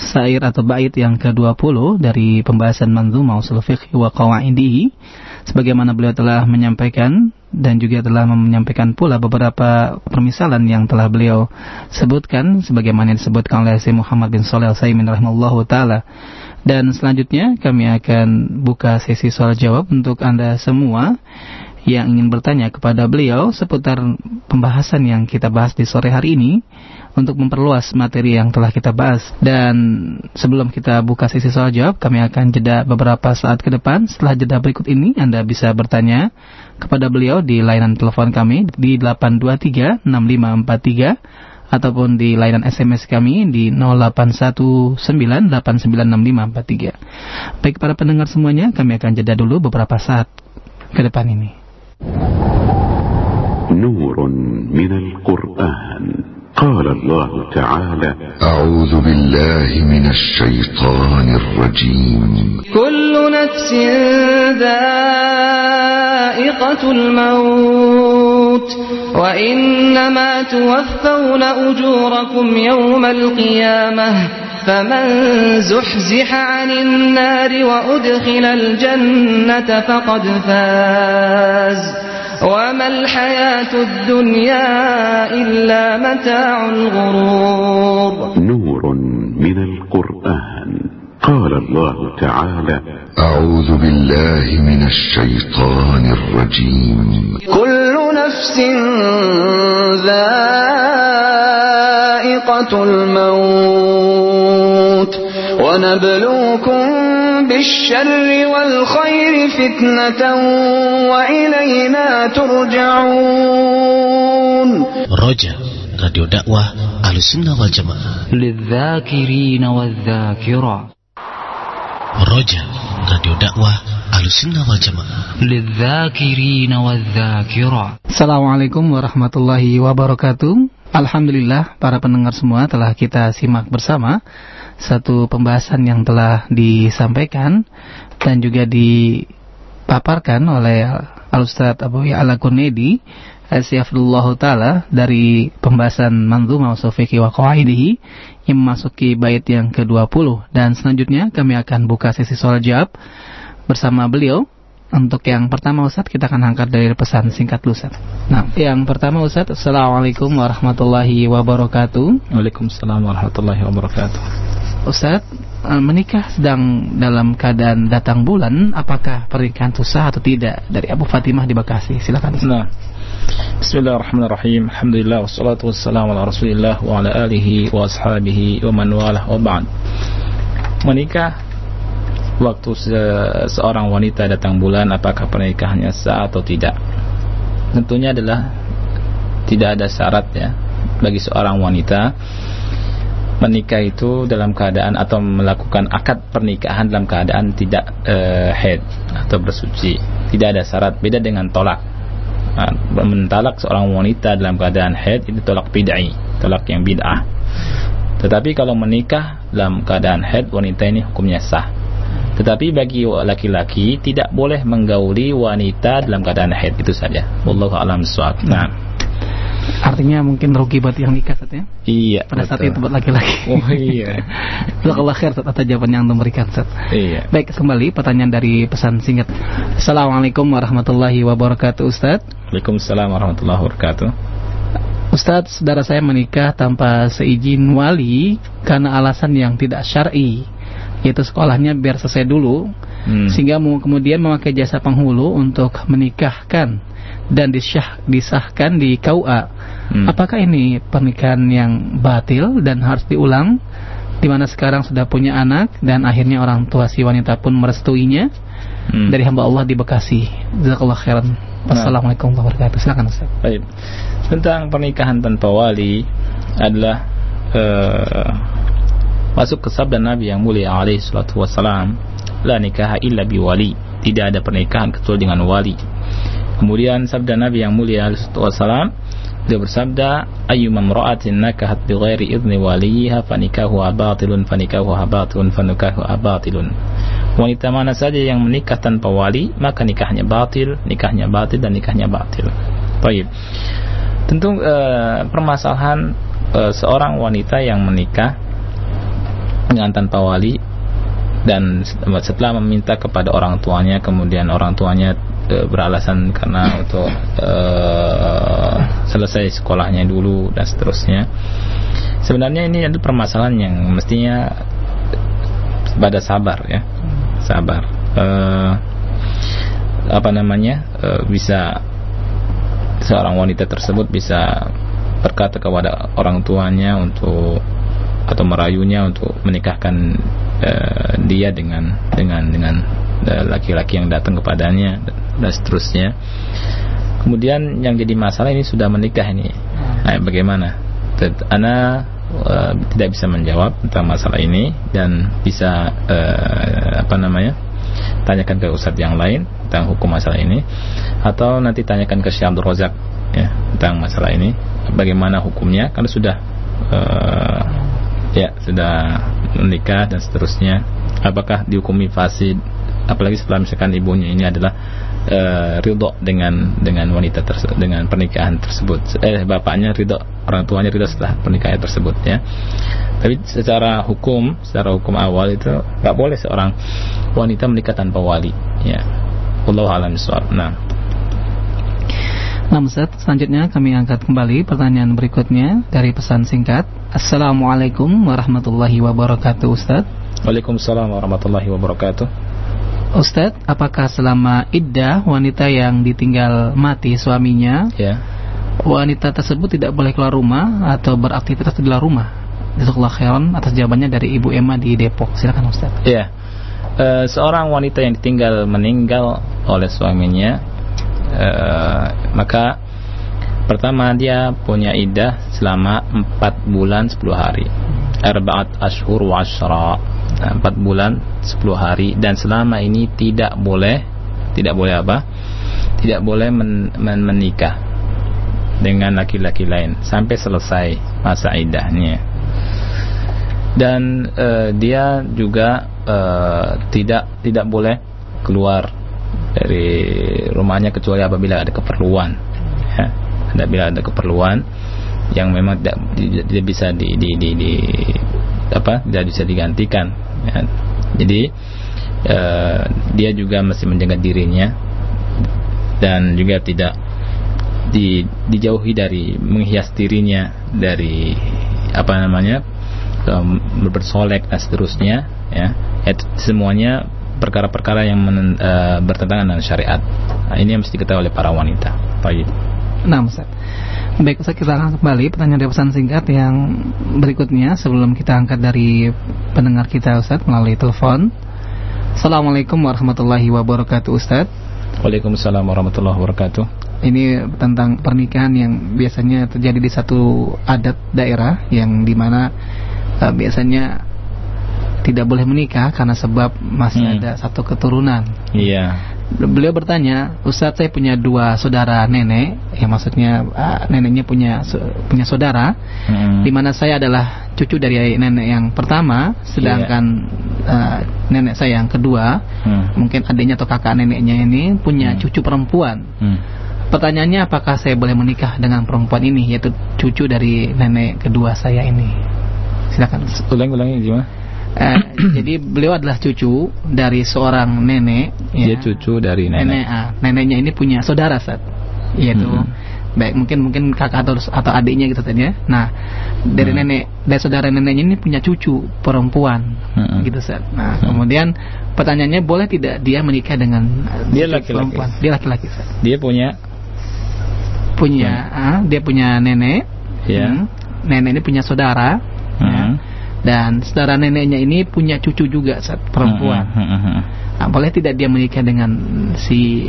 syair atau bait yang ke-20 dari pembahasan manzumah usul fiqh wa qawaidihi. Sebagaimana beliau telah menyampaikan dan juga telah menyampaikan pula beberapa permisalan yang telah beliau sebutkan sebagaimana disebutkan oleh Syekh Muhammad bin Shalih Al-Utsaimin rahimallahu taala. Dan selanjutnya kami akan buka sesi soal jawab untuk Anda semua yang ingin bertanya kepada beliau seputar pembahasan yang kita bahas di sore hari ini untuk memperluas materi yang telah kita bahas. Dan sebelum kita buka sesi soal jawab, kami akan jeda beberapa saat ke depan. Setelah jeda berikut ini, Anda bisa bertanya kepada beliau di layanan telepon kami di 823 6543 ataupun di layanan SMS kami di 0819896543. Baik para pendengar semuanya, kami akan jeda dulu beberapa saat ke depan ini. Nurun minal Qur'an. قال الله تعالى أعوذ بالله من الشيطان الرجيم كل نفس ذائقة الموت وإنما توفون أجوركم يوم القيامة فمن زحزح عن النار وأدخل الجنة فقد فاز وما الحياة الدنيا إلا متاع الغرور نور من القرآن. قال الله تعالى أعوذ بالله من الشيطان الرجيم. كل نفس ذائقة الموت. ونبلوكم بالشر والخير فتنة وإلينا ترجعون. رجع راديو دعوة على السنة والجماعة للذاكرين والذاكرة Roja Radio Dakwah alusinna wal Jamaah. Lidzakirina. Assalamualaikum warahmatullahi wabarakatuh. Alhamdulillah para pendengar semua telah kita simak bersama satu pembahasan yang telah disampaikan dan juga dipaparkan oleh Al-Ustaz Abu Ya'la Kurnedi Asyafullahu Ta'ala dari pembahasan Manzuma Usufiqi wa Qawaidihi yang memasuki bait yang ke-20 dan selanjutnya kami akan buka sesi soal jawab bersama beliau untuk yang pertama Ustaz kita akan angkat dari pesan singkat dulu Ustaz. Nah, yang pertama Ustaz, Assalamualaikum warahmatullahi wabarakatuh. Waalaikumsalam warahmatullahi wabarakatuh. Ustaz, eh, menikah sedang dalam keadaan datang bulan, apakah pernikahan itu sah atau tidak? Dari Abu Fatimah di Bekasi. Silakan Ustaz. Nah, Bismillahirrahmanirrahim. Alhamdulillah wassalatu wassalamu ala Rasulillah wa ala alihi wa ashabihi wa man walah wa ba'd. Menikah waktu se- seorang wanita datang bulan apakah pernikahannya sah atau tidak? Tentunya adalah tidak ada syarat ya bagi seorang wanita menikah itu dalam keadaan atau melakukan akad pernikahan dalam keadaan tidak eh, head atau bersuci. Tidak ada syarat beda dengan tolak. Mentalak seorang wanita dalam keadaan head itu tolak bid'ah, tolak yang bid'ah. Tetapi kalau menikah dalam keadaan head wanita ini hukumnya sah. Tetapi bagi laki-laki tidak boleh menggauli wanita dalam keadaan haid itu saja. Wallahu a'lam bishawab. Nah, Artinya mungkin rugi buat yang nikah Ustaz ya. iya. Pada saat betul. itu buat laki-laki. Oh iya. Jazakallah khair Ustaz atas jawaban yang memberikan Ustaz. Iya. Baik, kembali pertanyaan dari pesan singkat. Assalamualaikum warahmatullahi wabarakatuh Ustaz. Waalaikumsalam warahmatullahi wabarakatuh. Ustadz, saudara saya menikah tanpa seizin wali karena alasan yang tidak syar'i, yaitu sekolahnya biar selesai dulu, Hmm. sehingga kemudian memakai jasa penghulu untuk menikahkan dan disyah, disahkan di KUA. Hmm. Apakah ini pernikahan yang batil dan harus diulang? Di mana sekarang sudah punya anak dan akhirnya orang tua si wanita pun merestuinya Hmm. dari hamba Allah di Bekasi. Jazakallah khairan. Wassalamualaikum warahmatullahi wabarakatuh. Silakan Ustaz. Baik. Tentang pernikahan tanpa wali adalah eh, masuk ke sabda Nabi yang mulia alaihi salatu wassalam, la nikaha illa biwali. Tidak ada pernikahan kecuali dengan wali. Kemudian sabda Nabi yang mulia alaihi salatu wassalam, dia bersabda, ayyuma imra'atin nakahat bighairi idzni waliha fanikahuha batilun fanikahuha batilun fanikahuha batilun. Wanita mana saja yang menikah tanpa wali, maka nikahnya batil, nikahnya batil dan nikahnya batil. Baik. Tentu eh, permasalahan eh, seorang wanita yang menikah dengan tanpa wali dan setelah meminta kepada orang tuanya kemudian orang tuanya beralasan karena untuk eh, selesai sekolahnya dulu dan seterusnya. Sebenarnya ini adalah permasalahan yang mestinya pada sabar ya. Sabar. Eh, apa namanya? eh, bisa seorang wanita tersebut bisa berkata kepada orang tuanya untuk atau merayunya untuk menikahkan eh, dia dengan dengan dengan laki-laki yang datang kepadanya dan seterusnya. Kemudian yang jadi masalah ini sudah menikah ini. Nah, bagaimana? Tet- Ana eh, tidak bisa menjawab tentang masalah ini dan bisa eh, apa namanya? tanyakan ke ustadz yang lain tentang hukum masalah ini atau nanti tanyakan ke Syekh Abdul Razak ya tentang masalah ini bagaimana hukumnya karena sudah eh, ya sudah menikah dan seterusnya apakah dihukumi fasid apalagi setelah misalkan ibunya ini adalah eh, ridho dengan dengan wanita tersebut dengan pernikahan tersebut. Eh bapaknya ridho orang tuanya ridho setelah pernikahan tersebut ya. Tapi secara hukum secara hukum awal itu nggak boleh seorang wanita menikah tanpa wali ya. Allah alam nah. Nah Ustaz, selanjutnya kami angkat kembali pertanyaan berikutnya dari pesan singkat. Assalamualaikum warahmatullahi wabarakatuh Ustaz. Waalaikumsalam warahmatullahi wabarakatuh Ustaz, apakah selama iddah wanita yang ditinggal mati suaminya, ya wanita tersebut tidak boleh keluar rumah atau beraktivitas di luar rumah? Jazakallah khairan atas jawabannya dari Ibu Emma di Depok. Silakan Ustaz. Ya, Eh, seorang wanita yang ditinggal meninggal oleh suaminya, eh, maka pertama dia punya iddah selama 4 bulan 10 hari. Arba'at ashur wa ashra. Nah, 4 bulan 10 hari. Dan selama ini tidak boleh tidak boleh apa? Tidak boleh men, men, menikah dengan laki-laki lain sampai selesai masa idahnya. Dan uh, dia juga uh, tidak tidak boleh keluar dari rumahnya kecuali apabila ada keperluan ya. Apabila ada keperluan yang memang tidak, tidak bisa di, di, di, di apa tidak bisa digantikan ya. jadi uh, dia juga masih menjaga dirinya dan juga tidak di, dijauhi dari menghias dirinya dari apa namanya um, bersolek dan seterusnya ya. Itu semuanya perkara-perkara yang men, uh, bertentangan dengan syariat. Nah, ini yang mesti diketahui oleh para wanita. Baik. Nah Ustaz Baik Ustaz kita akan kembali. Pertanyaan dari pesan singkat yang berikutnya sebelum kita angkat dari pendengar kita Ustaz melalui telepon. Assalamualaikum warahmatullahi wabarakatuh Ustaz. Waalaikumsalam warahmatullahi wabarakatuh. Ini tentang pernikahan yang biasanya terjadi di satu adat daerah yang di mana uh, biasanya tidak boleh menikah karena sebab masih hmm. ada satu keturunan. Iya. Beliau bertanya, Ustadz saya punya dua saudara nenek, ya maksudnya uh, neneknya punya punya saudara, hmm. di mana saya adalah cucu dari nenek yang pertama, sedangkan yeah. uh, nenek saya yang kedua, hmm. mungkin adiknya atau kakak neneknya ini punya hmm. cucu perempuan. Hmm. Pertanyaannya apakah saya boleh menikah dengan perempuan ini, yaitu cucu dari nenek kedua saya ini? Silakan. Ulang-ulangi gimana? Uh, jadi beliau adalah cucu dari seorang nenek. Dia ya. cucu dari nenek. nenek uh, neneknya ini punya saudara saat, yaitu hmm. baik mungkin mungkin kakak atau atau adiknya gitu tadi ya. Nah dari hmm. nenek dari saudara neneknya ini punya cucu perempuan hmm. gitu saat. Nah hmm. kemudian pertanyaannya boleh tidak dia menikah dengan dia laki-laki? Dia laki-laki. Dia punya punya hmm. uh, dia punya nenek. Ya. Hmm. Nenek ini punya saudara. Hmm. Ya dan saudara neneknya ini punya cucu juga saat perempuan. Hmm, hmm, hmm, nah, boleh tidak dia menikah dengan si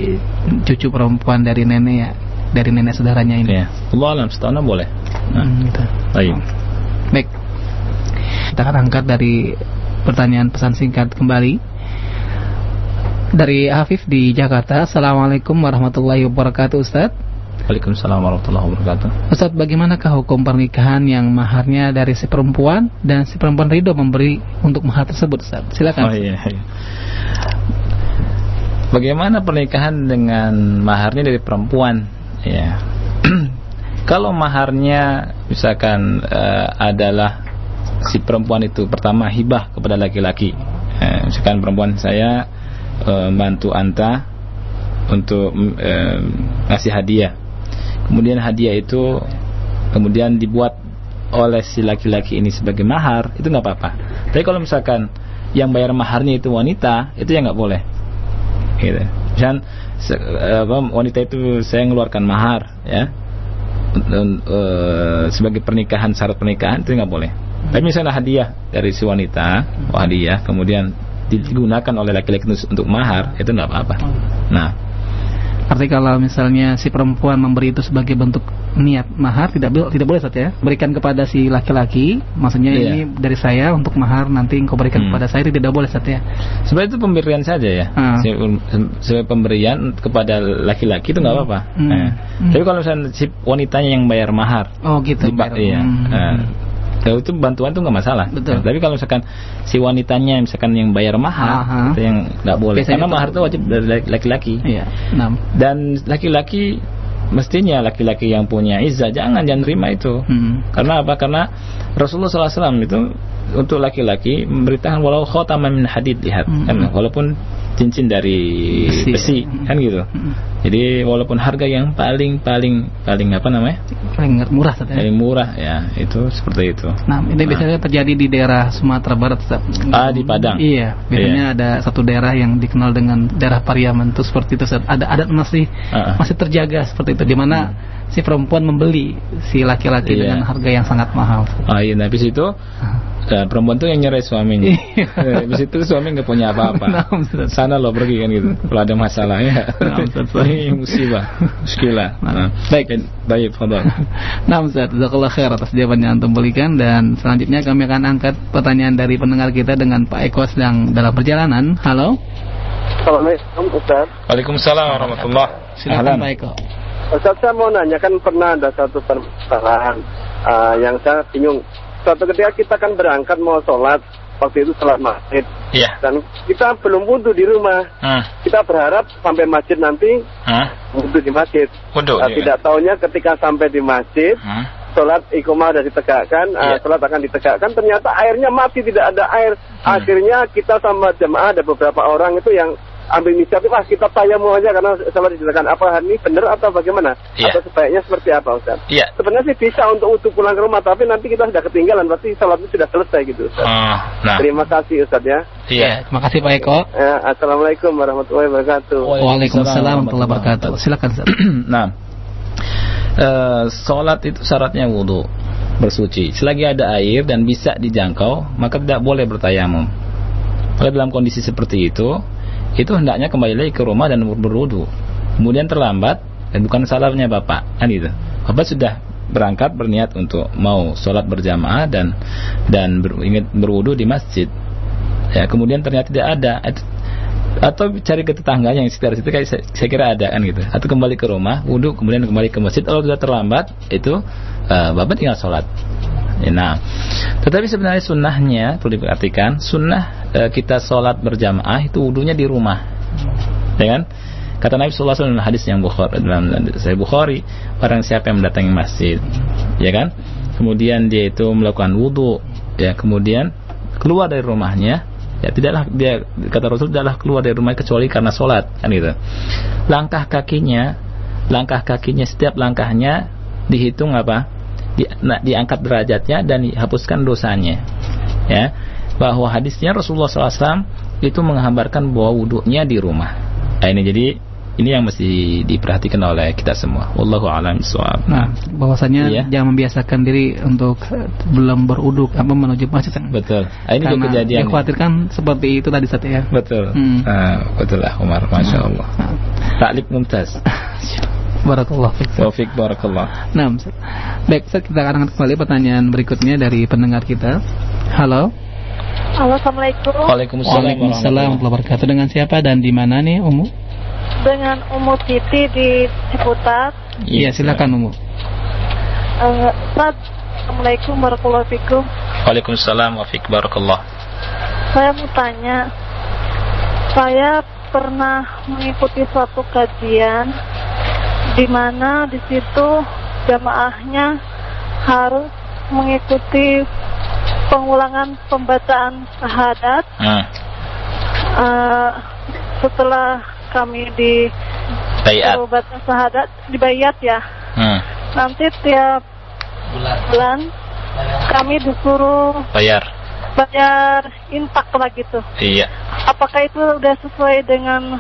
cucu perempuan dari nenek ya, dari nenek saudaranya ini? Ya. Allah alam setahun boleh. Nah. Hmm, gitu. Baik. Baik. Kita akan angkat dari pertanyaan pesan singkat kembali dari Afif di Jakarta. Assalamualaikum warahmatullahi wabarakatuh, Ustaz. Waalaikumsalam warahmatullahi wabarakatuh. Ustaz, bagaimanakah hukum pernikahan yang maharnya dari si perempuan dan si perempuan ridho memberi untuk mahar tersebut, Ustaz? Silakan. Oh iya. iya. Bagaimana pernikahan dengan maharnya dari perempuan? Ya. Kalau maharnya misalkan uh, adalah si perempuan itu pertama hibah kepada laki-laki. Eh, misalkan perempuan saya uh, bantu anta untuk uh, ngasih hadiah kemudian hadiah itu kemudian dibuat oleh si laki-laki ini sebagai mahar itu nggak apa-apa. Tapi kalau misalkan yang bayar maharnya itu wanita itu ya nggak boleh. Gitu. Dan apa, wanita itu saya mengeluarkan mahar ya. Uh, sebagai pernikahan syarat pernikahan itu nggak boleh. Tapi misalnya hadiah dari si wanita hadiah kemudian digunakan oleh laki-laki untuk mahar itu nggak apa-apa. Nah Arti kalau misalnya si perempuan memberi itu sebagai bentuk niat mahar tidak tidak boleh saja ya. Berikan kepada si laki-laki, maksudnya iya. ini dari saya untuk mahar nanti engkau berikan hmm. kepada saya tidak boleh saja ya. Sebenarnya itu pemberian saja ya. Hmm. Sebagai pemberian kepada laki-laki itu nggak apa-apa. Hmm. Nah. Hmm. Tapi kalau misalnya si wanitanya yang bayar mahar. Oh gitu. Iya. Hmm. Nah, kalau itu bantuan tuh nggak masalah. Betul. Nah, tapi kalau misalkan si wanitanya misalkan yang bayar mahar, Aha. itu yang nggak boleh. Biasanya Karena mahar itu wajib dari laki-laki. Iya. Dan laki-laki mestinya laki-laki yang punya izah jangan jangan terima itu. Hmm. Karena apa? Karena Rasulullah SAW itu untuk laki-laki memberitakan walau khotaman min hadid lihat hmm. kan walaupun cincin dari besi, besi kan gitu. Hmm. Jadi walaupun harga yang paling paling paling apa namanya? Paling murah ya. Paling murah ya, itu seperti itu. Nah, ini nah. biasanya terjadi di daerah Sumatera Barat. Ah, di Padang. Iya, biasanya iya. ada satu daerah yang dikenal dengan daerah Pariaman itu seperti itu. Ada adat masih uh -uh. masih terjaga seperti itu di mana hmm si perempuan membeli si laki-laki iya. dengan harga yang sangat mahal. Ah iya, nah, habis itu dan perempuan tuh yang nyerah suaminya. Iya. Eh, habis itu suami nggak punya apa-apa. Nah, Sana lo pergi kan gitu. Kalau ada masalah ya. Nah, ini musibah, muskilah. Nah, baik, baik, fadal. Nah, Ustaz, khair atas jawaban yang antum berikan dan selanjutnya kami akan angkat pertanyaan dari pendengar kita dengan Pak Eko sedang dalam perjalanan. Halo. Assalamualaikum Ustaz. Waalaikumsalam warahmatullah. Silakan Pak Eko. Ustaz saya mau nanya kan pernah ada satu permasalahan uh, yang saya bingung. Suatu ketika kita kan berangkat mau sholat, waktu itu sholat maghrib Iya. dan kita belum wudhu di rumah. Hmm. Kita berharap sampai masjid nanti Hah? wudhu di masjid. Wudu. Uh, tidak taunya ketika sampai di masjid, Hmm. sholat ikomah sudah ditegakkan, uh, Iya. sholat akan ditegakkan, ternyata airnya mati, tidak ada air. Hmm. Akhirnya kita sama jemaah ada beberapa orang itu yang ambil inisiatif, ah kita tayamu aja karena sholat ditegakkan. Apa ini benar atau bagaimana? Iya. Atau sebaiknya seperti apa Ustaz? Iya. Sebenarnya sih bisa untuk untuk pulang ke rumah, tapi nanti kita sudah ketinggalan, berarti sholat itu sudah selesai gitu Ustaz. Oh, nah. Terima kasih Ustaz ya. Iya. Terima kasih Pak Eko. Ya, Assalamualaikum warahmatullahi wabarakatuh. Waalaikumsalam warahmatullahi wabarakatuh. Silakan Ustaz. nah, eh, sholat itu syaratnya wudhu bersuci. Selagi ada air dan bisa dijangkau, maka tidak boleh bertayamum. Kalau dalam kondisi seperti itu, itu hendaknya kembali lagi ke rumah dan ber- berwudhu. Kemudian terlambat dan bukan salahnya bapak, kan gitu. Bapak sudah berangkat berniat untuk mau sholat berjamaah dan dan ber, ingin berwudhu di masjid. Ya, kemudian ternyata tidak ada. Atau cari ke tetangganya yang sekitar situ kayak saya, saya kira ada kan gitu atau kembali ke rumah wudhu kemudian kembali ke masjid kalau sudah terlambat itu eh, bapak tinggal sholat Ya, nah. Tetapi sebenarnya sunnahnya perlu diperhatikan sunnah eh, kita sholat berjamaah itu wudhunya di rumah. Ya kan? Kata Nabi Sallallahu Alaihi hadis yang Bukhari dalam saya Bukhari orang siapa yang mendatangi masjid ya kan? Kemudian dia itu melakukan wudhu ya kemudian keluar dari rumahnya ya tidaklah dia kata Rasul tidaklah keluar dari rumah kecuali karena sholat kan gitu. Langkah kakinya langkah kakinya setiap langkahnya dihitung apa di, nah, diangkat derajatnya dan dihapuskan dosanya ya bahwa hadisnya Rasulullah SAW itu menggambarkan bahwa wudhunya di rumah nah, ini jadi ini yang mesti diperhatikan oleh kita semua wallahu a'lam bishawab. Nah, bahwasanya Iya. jangan membiasakan diri untuk belum beruduk apa menuju masjid. betul Ah, ini juga kejadian dikhawatirkan seperti itu tadi Ustaz ya. betul Hmm. Ah, betul lah Umar masya Allah Nah, taklif mumtaz Barakallah. Taufik barakallah Nah, baik Ustaz, kita akan kembali pertanyaan berikutnya dari pendengar kita. Halo. Halo, Assalamualaikum. Waalaikumsalam Waalaikumsalam warahmatullahi wabarakatuh. Dengan siapa dan di mana nih, Umu? Dengan Umu Titi di Ciputat. Iya, silakan Umu. Uh, Ustaz, Assalamualaikum warahmatullahi wabarakatuh. Waalaikumsalam wa fiik barakallah. Saya mau tanya, saya pernah mengikuti suatu kajian di mana di situ jamaahnya harus mengikuti pengulangan pembacaan syahadat Hmm. uh, setelah kami di Bayat. baca syahadat dibayat ya. Hmm. Nanti tiap bulan kami disuruh Bayar. bayar infak lah gitu. Iya. Apakah itu udah sesuai dengan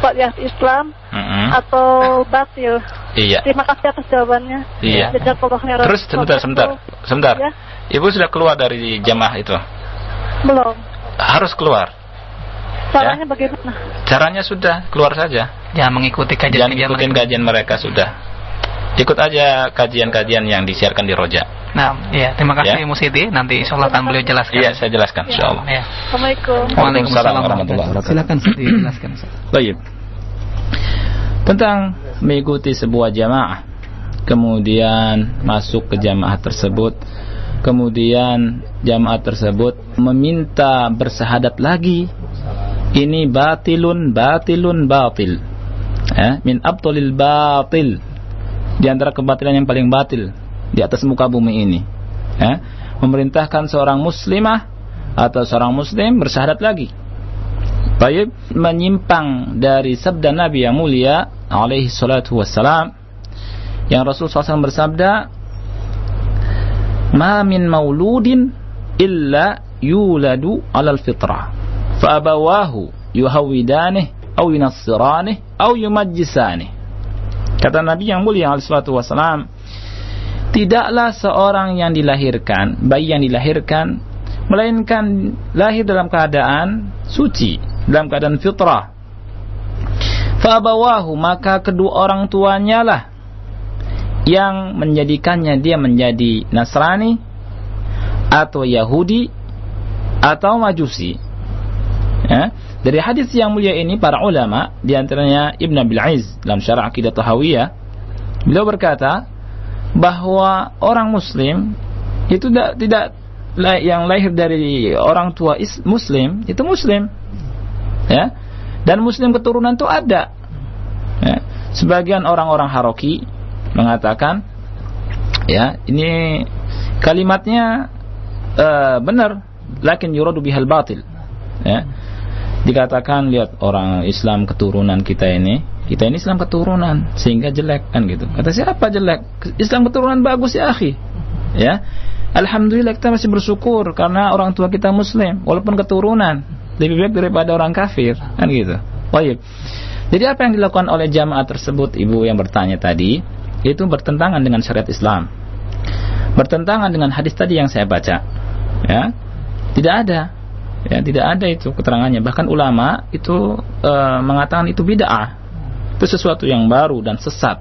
syariat Islam Mm-mm. atau batil? Iya. Terima kasih atas jawabannya. Iya. Terus sebentar, sebentar, sebentar. Ya, Ibu sudah keluar dari jamaah itu. belum. Harus keluar. Caranya bagaimana? Caranya sudah keluar saja. Jangan mengikuti Jangan ikutin kajian mereka sudah. Ikut aja kajian-kajian yang disiarkan di Roja. Nah, iya, terima kasih Ya. Ibu Siti. Nanti insya Allah akan beliau jelaskan. Iya, saya jelaskan insyaallah. Ya. Assalamualaikum. Waalaikumsalam warahmatullahi wabarakatuh. Silakan Siti jelaskan. Ustaz. Baik. Tentang mengikuti sebuah jamaah, kemudian masuk ke jamaah tersebut, kemudian jamaah tersebut meminta bersahadat lagi, ini batilun, batilun, batil. Ya, min abtulil batil. Di antara kebatilan yang paling batil di atas muka bumi ini. Ya, memerintahkan seorang muslimah atau seorang muslim bersahadat lagi. Baik, menyimpang dari sabda Nabi yang mulia alaihi salatu wassalam yang Rasul SAW bersabda ma min mauludin illa yuladu alal fitrah fa abawahu yuhawwidanih au yunassiranih au yumajjisanih kata Nabi yang mulia alaihi salatu wassalam tidaklah seorang yang dilahirkan bayi yang dilahirkan melainkan lahir dalam keadaan suci dalam keadaan fitrah Fabawahu maka kedua orang tuanya lah yang menjadikannya dia menjadi Nasrani atau Yahudi atau Majusi. Ya. dari hadis yang mulia ini para ulama di antaranya Ibn Abil Aiz dalam syarah akidah Tahawiyah beliau berkata bahwa orang muslim itu tidak tidak yang lahir dari orang tua muslim itu muslim ya. Dan muslim keturunan itu ada. Ya. sebagian orang-orang haroki mengatakan ya ini kalimatnya uh, benar. Lakin yuradu bihal batil. Ya. Dikatakan lihat orang Islam keturunan kita ini kita ini Islam keturunan sehingga jelek kan gitu. Kata siapa jelek? Islam keturunan bagus ya akhi. Ya. Alhamdulillah kita masih bersyukur karena orang tua kita muslim walaupun keturunan lebih baik daripada orang kafir. Kan gitu. Baik. Jadi apa yang dilakukan oleh jamaah tersebut? Ibu yang bertanya tadi itu bertentangan dengan syariat Islam. Bertentangan dengan hadis tadi yang saya baca. Ya. Tidak ada. Ya tidak ada itu keterangannya. Bahkan ulama itu e, mengatakan itu bid'ah. Itu sesuatu yang baru dan sesat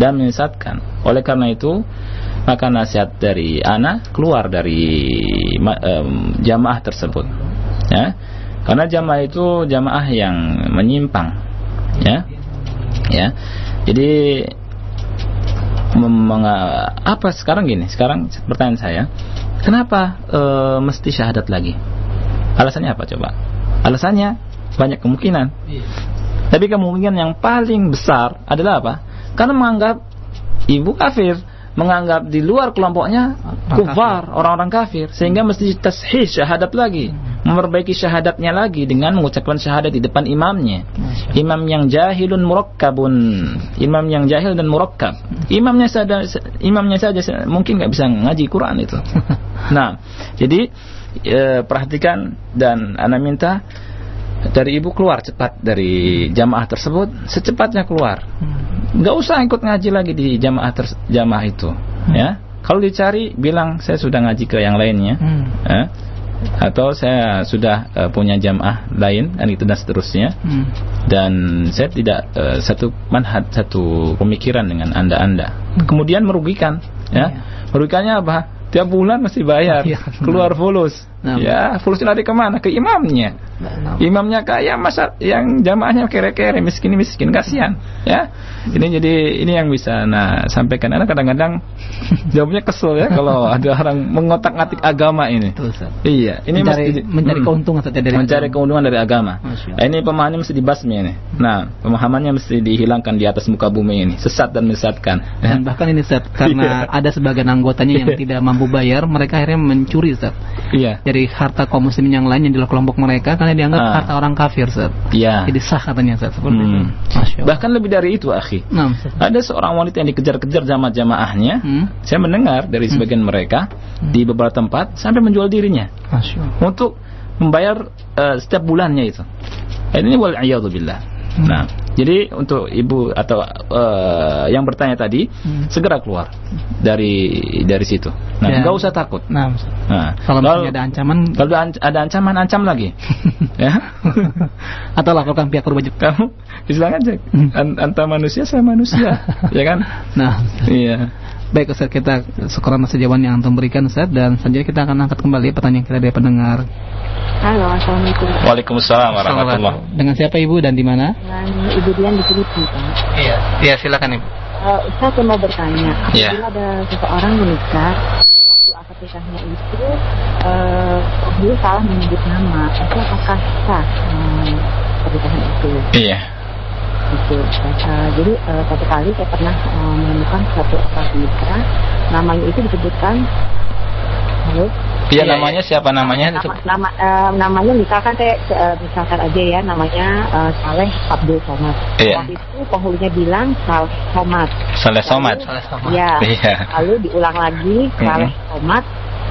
dan menyesatkan. Oleh karena itu maka nasihat dari ana keluar dari e, jamaah tersebut ya karena jamaah itu jamaah yang menyimpang ya ya jadi apa sekarang gini sekarang pertanyaan saya kenapa e, mesti syahadat lagi Alasannya apa coba? Alasannya banyak kemungkinan. Iya. Tapi kemungkinan yang paling besar adalah apa? Karena menganggap ibu kafir, menganggap di luar kelompoknya kufar, orang-orang kafir, sehingga mesti tashih syahadat lagi, memperbaiki syahadatnya lagi dengan mengucapkan syahadat di depan imamnya. Imam yang jahilun murakkabun, imam yang jahil dan murakkab. Imamnya saja imamnya saja mungkin nggak bisa ngaji Quran itu. Nah, jadi e, perhatikan dan anda minta dari ibu keluar cepat dari jamaah tersebut. Secepatnya keluar. Hmm. Nggak usah ikut ngaji lagi di jamaah ter, jamaah itu hmm. ya kalau dicari bilang saya sudah ngaji ke yang lainnya hmm. ya atau saya sudah uh, punya jamaah lain dan itu dan seterusnya hmm. dan saya tidak uh, satu manhat satu pemikiran dengan anda anda hmm. kemudian merugikan ya yeah. merugikannya apa tiap bulan mesti bayar ya, keluar fulus nah, ya fulusnya lari ke mana? Ke imamnya. Nah, imamnya kaya masa yang jamaahnya kere-kere miskin miskin kasihan. Ya. Ini jadi ini yang bisa nah sampaikan. Karena kadang-kadang jawabnya kesel ya kalau ada orang mengotak-ngatik agama ini. Iya ini mencari, mesti mencari hmm, keuntungan saja dari mencari agama. keuntungan dari agama. Nah, ini pemahamannya mesti dibasmi ini. Nah pemahamannya mesti dihilangkan di atas muka bumi ini. Sesat dan menyesatkan. Dan bahkan ini set karena iya. ada sebagian anggotanya yang tidak mampu bayar, mereka akhirnya mencuri, Ustaz. Iya. Jadi harta kaum muslimin yang lain yang di kelompok mereka karena dianggap ah. harta orang kafir, Ustaz. Iya. Jadi sah katanya, Ustaz. Seperti hmm. itu. Bahkan lebih dari itu, akhi. Nah, Ada seorang wanita yang dikejar-kejar jamaah-jamaahnya. Hmm. Saya mendengar dari hmm. sebagian hmm. mereka hmm. di beberapa tempat sampai menjual dirinya. Masya. Untuk membayar uh, setiap bulannya itu. Ini wal billah. Hmm. Nah, jadi untuk ibu atau uh, yang bertanya tadi hmm. segera keluar dari dari situ. Nah, ya. nggak usah takut. Nah, nah kalau, kalau ada ancaman, kalau ada ancaman ancam lagi, ya. atau lakukan pihak berwajib. Kamu bilang aja, hmm. antara manusia saya manusia, ya kan? Nah, iya. Baik Ustaz, kita sekurang masa jawaban yang Antum berikan Ustaz dan selanjutnya kita akan angkat kembali pertanyaan kita dari pendengar. Halo, Assalamualaikum. Waalaikumsalam warahmatullah. Dengan siapa Ibu dan di mana? Dengan Ibu Dian di Filipina, Pak. Iya, iya silakan Ibu. Uh, Ustaz mau bertanya, apabila yeah. ada seseorang menikah, waktu akad nikahnya itu uh, dia salah menyebut nama, itu apakah sah um, pernikahan itu? Iya. Gitu. Uh, jadi uh, satu kali saya pernah uh, menemukan satu akad nikah, namanya itu disebutkan, halo? Iya, iya namanya siapa namanya? Nama, nama uh, namanya misalkan saya uh, misalkan aja ya namanya uh, Saleh Abdul Somad. Iya. Waktu itu penghulunya bilang Saleh Somad. Saleh Somad. Ya. Iya. Lalu diulang lagi Saleh mm -hmm. Somad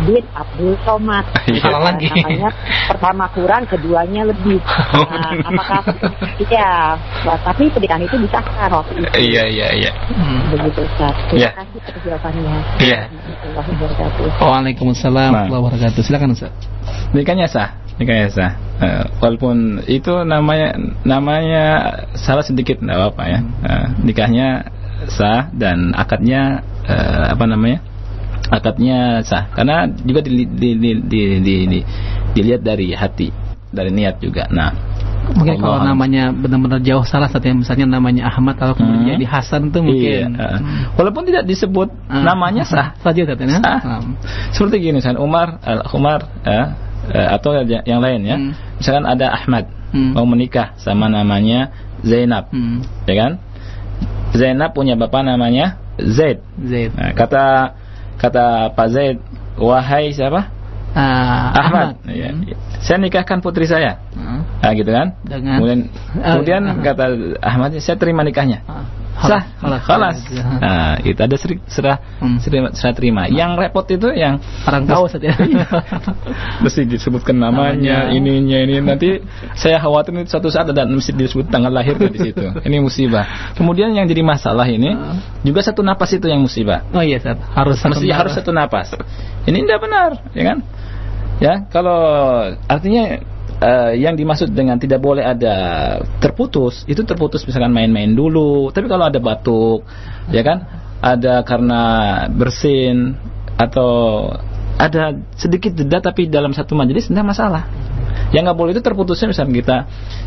bin Abdul Somad. Iya. Salah lagi. Namanya pertama kurang, keduanya lebih. Nah, apakah iya, nah, tapi pernikahan itu bisa kan waktu itu. Iya, iya, iya. Hmm. Begitu Ustaz. Terima yeah. kasih atas jawabannya. Iya. Waalaikumsalam warahmatullahi wabarakatuh. Silakan Ustaz. Nikahnya sah. Nikahnya sah. Uh, walaupun itu namanya namanya salah sedikit enggak apa-apa ya. Uh, nikahnya sah dan akadnya uh, apa namanya? Akadnya sah karena juga di, di, di, di, di, di, dilihat dari hati dari niat juga nah Mungkin kalau namanya benar-benar jauh salah satunya misalnya namanya Ahmad atau kemudian Hmm. jadi Hasan tuh mungkin. Iya. Walaupun tidak disebut Ah. namanya sah. Saja katanya. Sah. Ah. Seperti gini, misalkan Umar, Al Umar, ya, eh, atau ya- yang lain ya. Hmm. Misalkan ada Ahmad Hmm. mau menikah sama namanya Zainab, Hmm. ya kan? Zainab punya bapak namanya Zaid. Zaid. Nah, kata kata Pak Zaid, wahai siapa? Ah, Ahmad. Ahmad. Ya. Hmm. Saya nikahkan putri saya. Ah. Nah, gitu kan? Dengan- kemudian Ah, kemudian ah. kata Ahmad, saya terima nikahnya. Ah. Sah, khalas. Khalas. Nah, itu ada seri- serah Hmm. serah, serah terima. Yang repot itu yang Orang tahu saja. Iya. mesti disebutkan namanya, Namanya. ininya ini nanti saya khawatir ini suatu saat ada mesti disebut tanggal lahirnya di situ. Ini musibah. Kemudian yang jadi masalah ini Ah. juga satu napas itu yang musibah. Oh iya. Harus Mesti harus satu napas. Ini tidak benar, ya kan? Ya, kalau artinya eh, yang dimaksud dengan tidak boleh ada terputus, itu terputus misalkan main-main dulu. Tapi kalau ada batuk, ya kan? Ada karena bersin atau ada sedikit jeda tapi dalam satu majelis tidak masalah. Yang nggak boleh itu terputusnya misalnya kita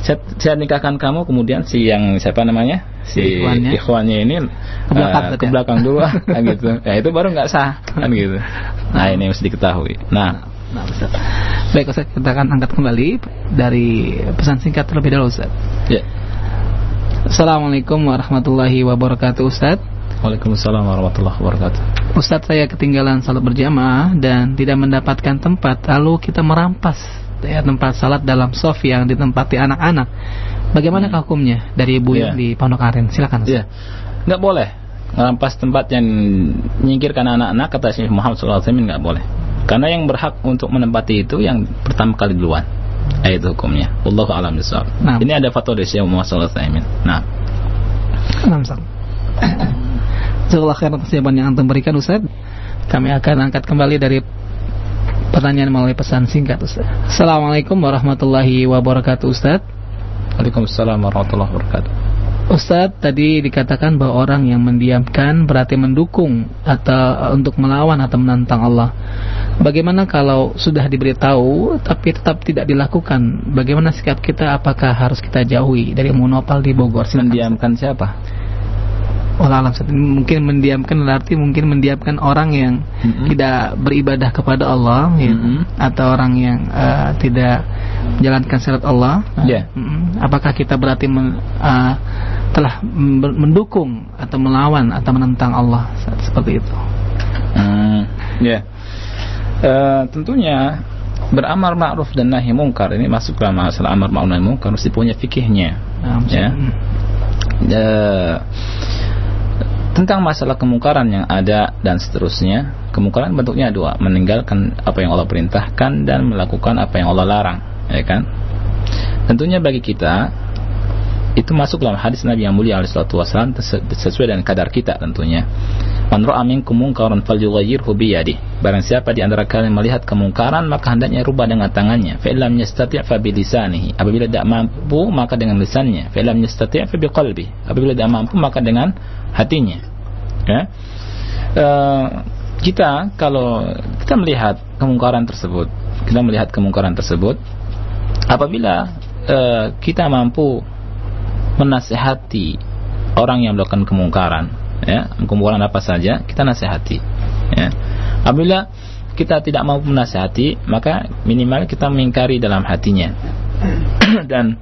saya, saya nikahkan kamu kemudian si yang siapa namanya si Ikhwannya. ikhwannya ini Ke belakang, Ustaz, ke ya? belakang dulu ah, kan gitu. Ya itu baru nggak sah kan gitu. Nah ini mesti diketahui. Nah Nah, Ustaz. Baik, Ustaz, kita akan angkat kembali dari pesan singkat terlebih dahulu, Ustaz. ya. Assalamualaikum warahmatullahi wabarakatuh, Ustaz. Waalaikumsalam warahmatullahi wabarakatuh. Ustadz saya ketinggalan salat berjamaah dan tidak mendapatkan tempat lalu kita merampas ya, tempat salat dalam sof yang ditempati anak-anak bagaimana hukumnya dari ibu Iya. yang di Pondok Aren silakan Ustaz. Iya. Nggak boleh merampas tempat yang menyingkirkan anak-anak kata Syekh Muhammad SAW nggak boleh. Karena yang berhak untuk menempati itu yang pertama kali duluan. Itu hukumnya. Wallahu a'lam. Nah. Ini ada fatwa dari Syekh Muhammad SAW. Nah, Nah, Ustaz. Jazakallah khairan atas jawaban yang antum berikan Ustaz. Kami akan angkat kembali dari pertanyaan melalui pesan singkat Ustaz. Assalamualaikum warahmatullahi wabarakatuh Ustaz. Waalaikumsalam warahmatullahi wabarakatuh. Ustadz tadi dikatakan bahwa orang yang mendiamkan berarti mendukung atau untuk melawan atau menantang Allah. Bagaimana kalau sudah diberitahu tapi tetap tidak dilakukan? Bagaimana sikap kita? Apakah harus kita jauhi dari monopol di Bogor? Silakan. Mendiamkan siapa? Wallah alam mungkin mendiamkan berarti mungkin mendiamkan orang yang Mm-mm. tidak beribadah kepada Allah ya, Mm-mm. atau orang yang eh, tidak menjalankan syarat Allah. Ya. Mm-mm. Apakah kita berarti men- eh, telah men- mendukung atau melawan atau menentang Allah seperti itu? Hmm, ya. Eh, tentunya beramar ma'ruf dan nahi mungkar ini masuk dalam masalah amar ma'ruf nahi mungkar mesti punya fikihnya. Nah, Ya. mm. Eh, tentang masalah kemungkaran yang ada dan seterusnya kemungkaran bentuknya dua meninggalkan apa yang Allah perintahkan dan melakukan apa yang Allah larang ya kan tentunya bagi kita itu masuk dalam hadis Nabi yang mulia alaihi salatu wasallam ses- sesuai dengan kadar kita tentunya. Man ra'a minkum munkaran falyughayyirhu bi barang siapa di antara kalian melihat kemungkaran maka hendaknya rubah dengan tangannya. Fa illam yastati' fa apabila tidak mampu maka dengan lisannya. Fa illam yastati' fa bi qalbi apabila tidak mampu maka dengan hatinya. Ya. Eh, kita kalau kita melihat kemungkaran tersebut kita melihat kemungkaran tersebut apabila eh, kita mampu menasehati orang yang melakukan kemungkaran ya. Kemungkaran apa saja kita nasihati ya. Apabila kita tidak mampu menasihati maka minimal kita mengingkari dalam hatinya. Dan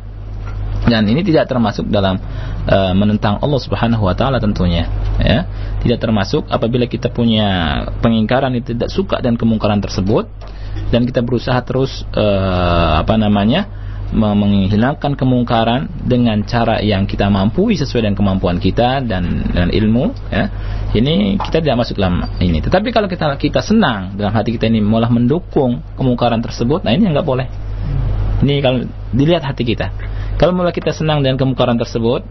dan ini tidak termasuk dalam eh, menentang Allah Subhanahu wa taala tentunya ya. Tidak termasuk apabila kita punya pengingkaran itu tidak suka dan kemungkaran tersebut dan kita berusaha terus eh, apa namanya menghilangkan kemungkaran dengan cara yang kita mampu sesuai dengan kemampuan kita dan dan ilmu ya. Ini kita tidak masuk dalam ini. Tetapi kalau kita kita senang dalam hati kita ini malah mendukung kemungkaran tersebut nah ini yang nggak boleh. Ini kalau dilihat hati kita. Kalau mulai kita senang dengan kemungkaran tersebut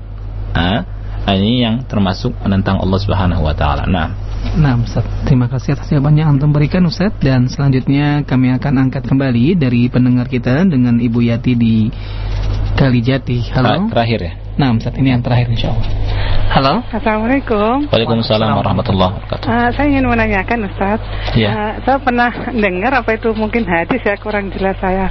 ah, ini yang termasuk menentang Allah Subhanahu wa taala. Nah Nah, Ustaz, terima kasih atas jawabannya yang antum berikan Ustaz dan selanjutnya kami akan angkat kembali dari pendengar kita dengan Ibu Yati di Kalijati. Halo. terakhir ya Nah, Ustaz, ini yang terakhir insya Allah. Halo. Assalamualaikum. Waalaikumsalam warahmatullahi wabarakatuh. Uh, saya ingin menanyakan Ustaz. Ya. Uh, saya pernah dengar apa itu mungkin hadis ya kurang jelas saya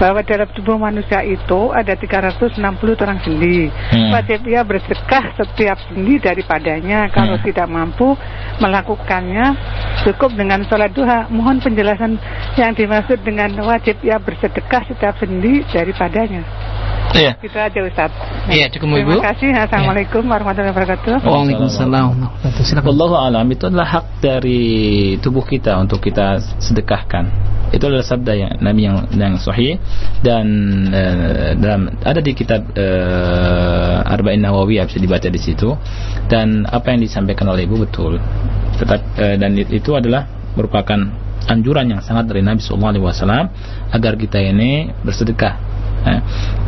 bahwa dalam tubuh manusia itu ada 360 tulang sendi. Hmm. Wajib ia bersedekah setiap sendi daripadanya. Kalau Hmm. tidak mampu melakukannya cukup dengan sholat duha. Mohon penjelasan yang dimaksud dengan wajib ia bersedekah setiap sendi daripadanya. Iya. Itu aja Ustaz. Iya, cukup Ibu. Terima kasih. Assalamualaikum warahmatullahi wabarakatuh. Waalaikumsalam. Silakan. Wallahu alam itu adalah hak dari tubuh kita untuk kita sedekahkan. Itu adalah sabda yang Nabi yang yang sahih dan eh, dalam ada di kitab eh, Arba'in Nawawi bisa dibaca di situ dan apa yang disampaikan oleh Ibu betul. Tetap eh, dan itu adalah merupakan anjuran yang sangat dari Nabi Sallallahu Alaihi Wasallam agar kita ini bersedekah Eh,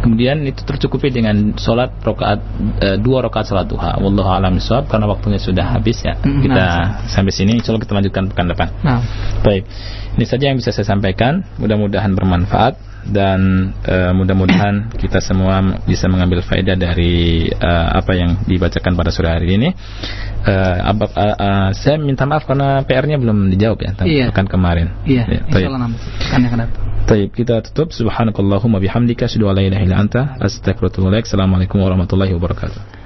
kemudian itu tercukupi dengan sholat rokaat eh, dua rokaat sholat duha. Wallahu a'lam bishawab karena waktunya sudah habis ya. Mm, Kita nah. sampai sini. Insya Allah kita lanjutkan pekan depan. Nah, Baik. Ini saja yang bisa saya sampaikan. Mudah-mudahan bermanfaat dan eh, mudah-mudahan kita semua bisa mengambil faedah dari eh, apa yang dibacakan pada sore hari ini. Eh, apa- eh, eh, saya minta maaf karena PR-nya belum dijawab ya Iya. pekan kemarin. iya, Ya, insyaallah nanti. Taib kita tutup subhanakallahumma bihamdika asyhadu an la ilaha illa anta astaghfiruka wa atubu ilaik. Assalamualaikum warahmatullahi wabarakatuh.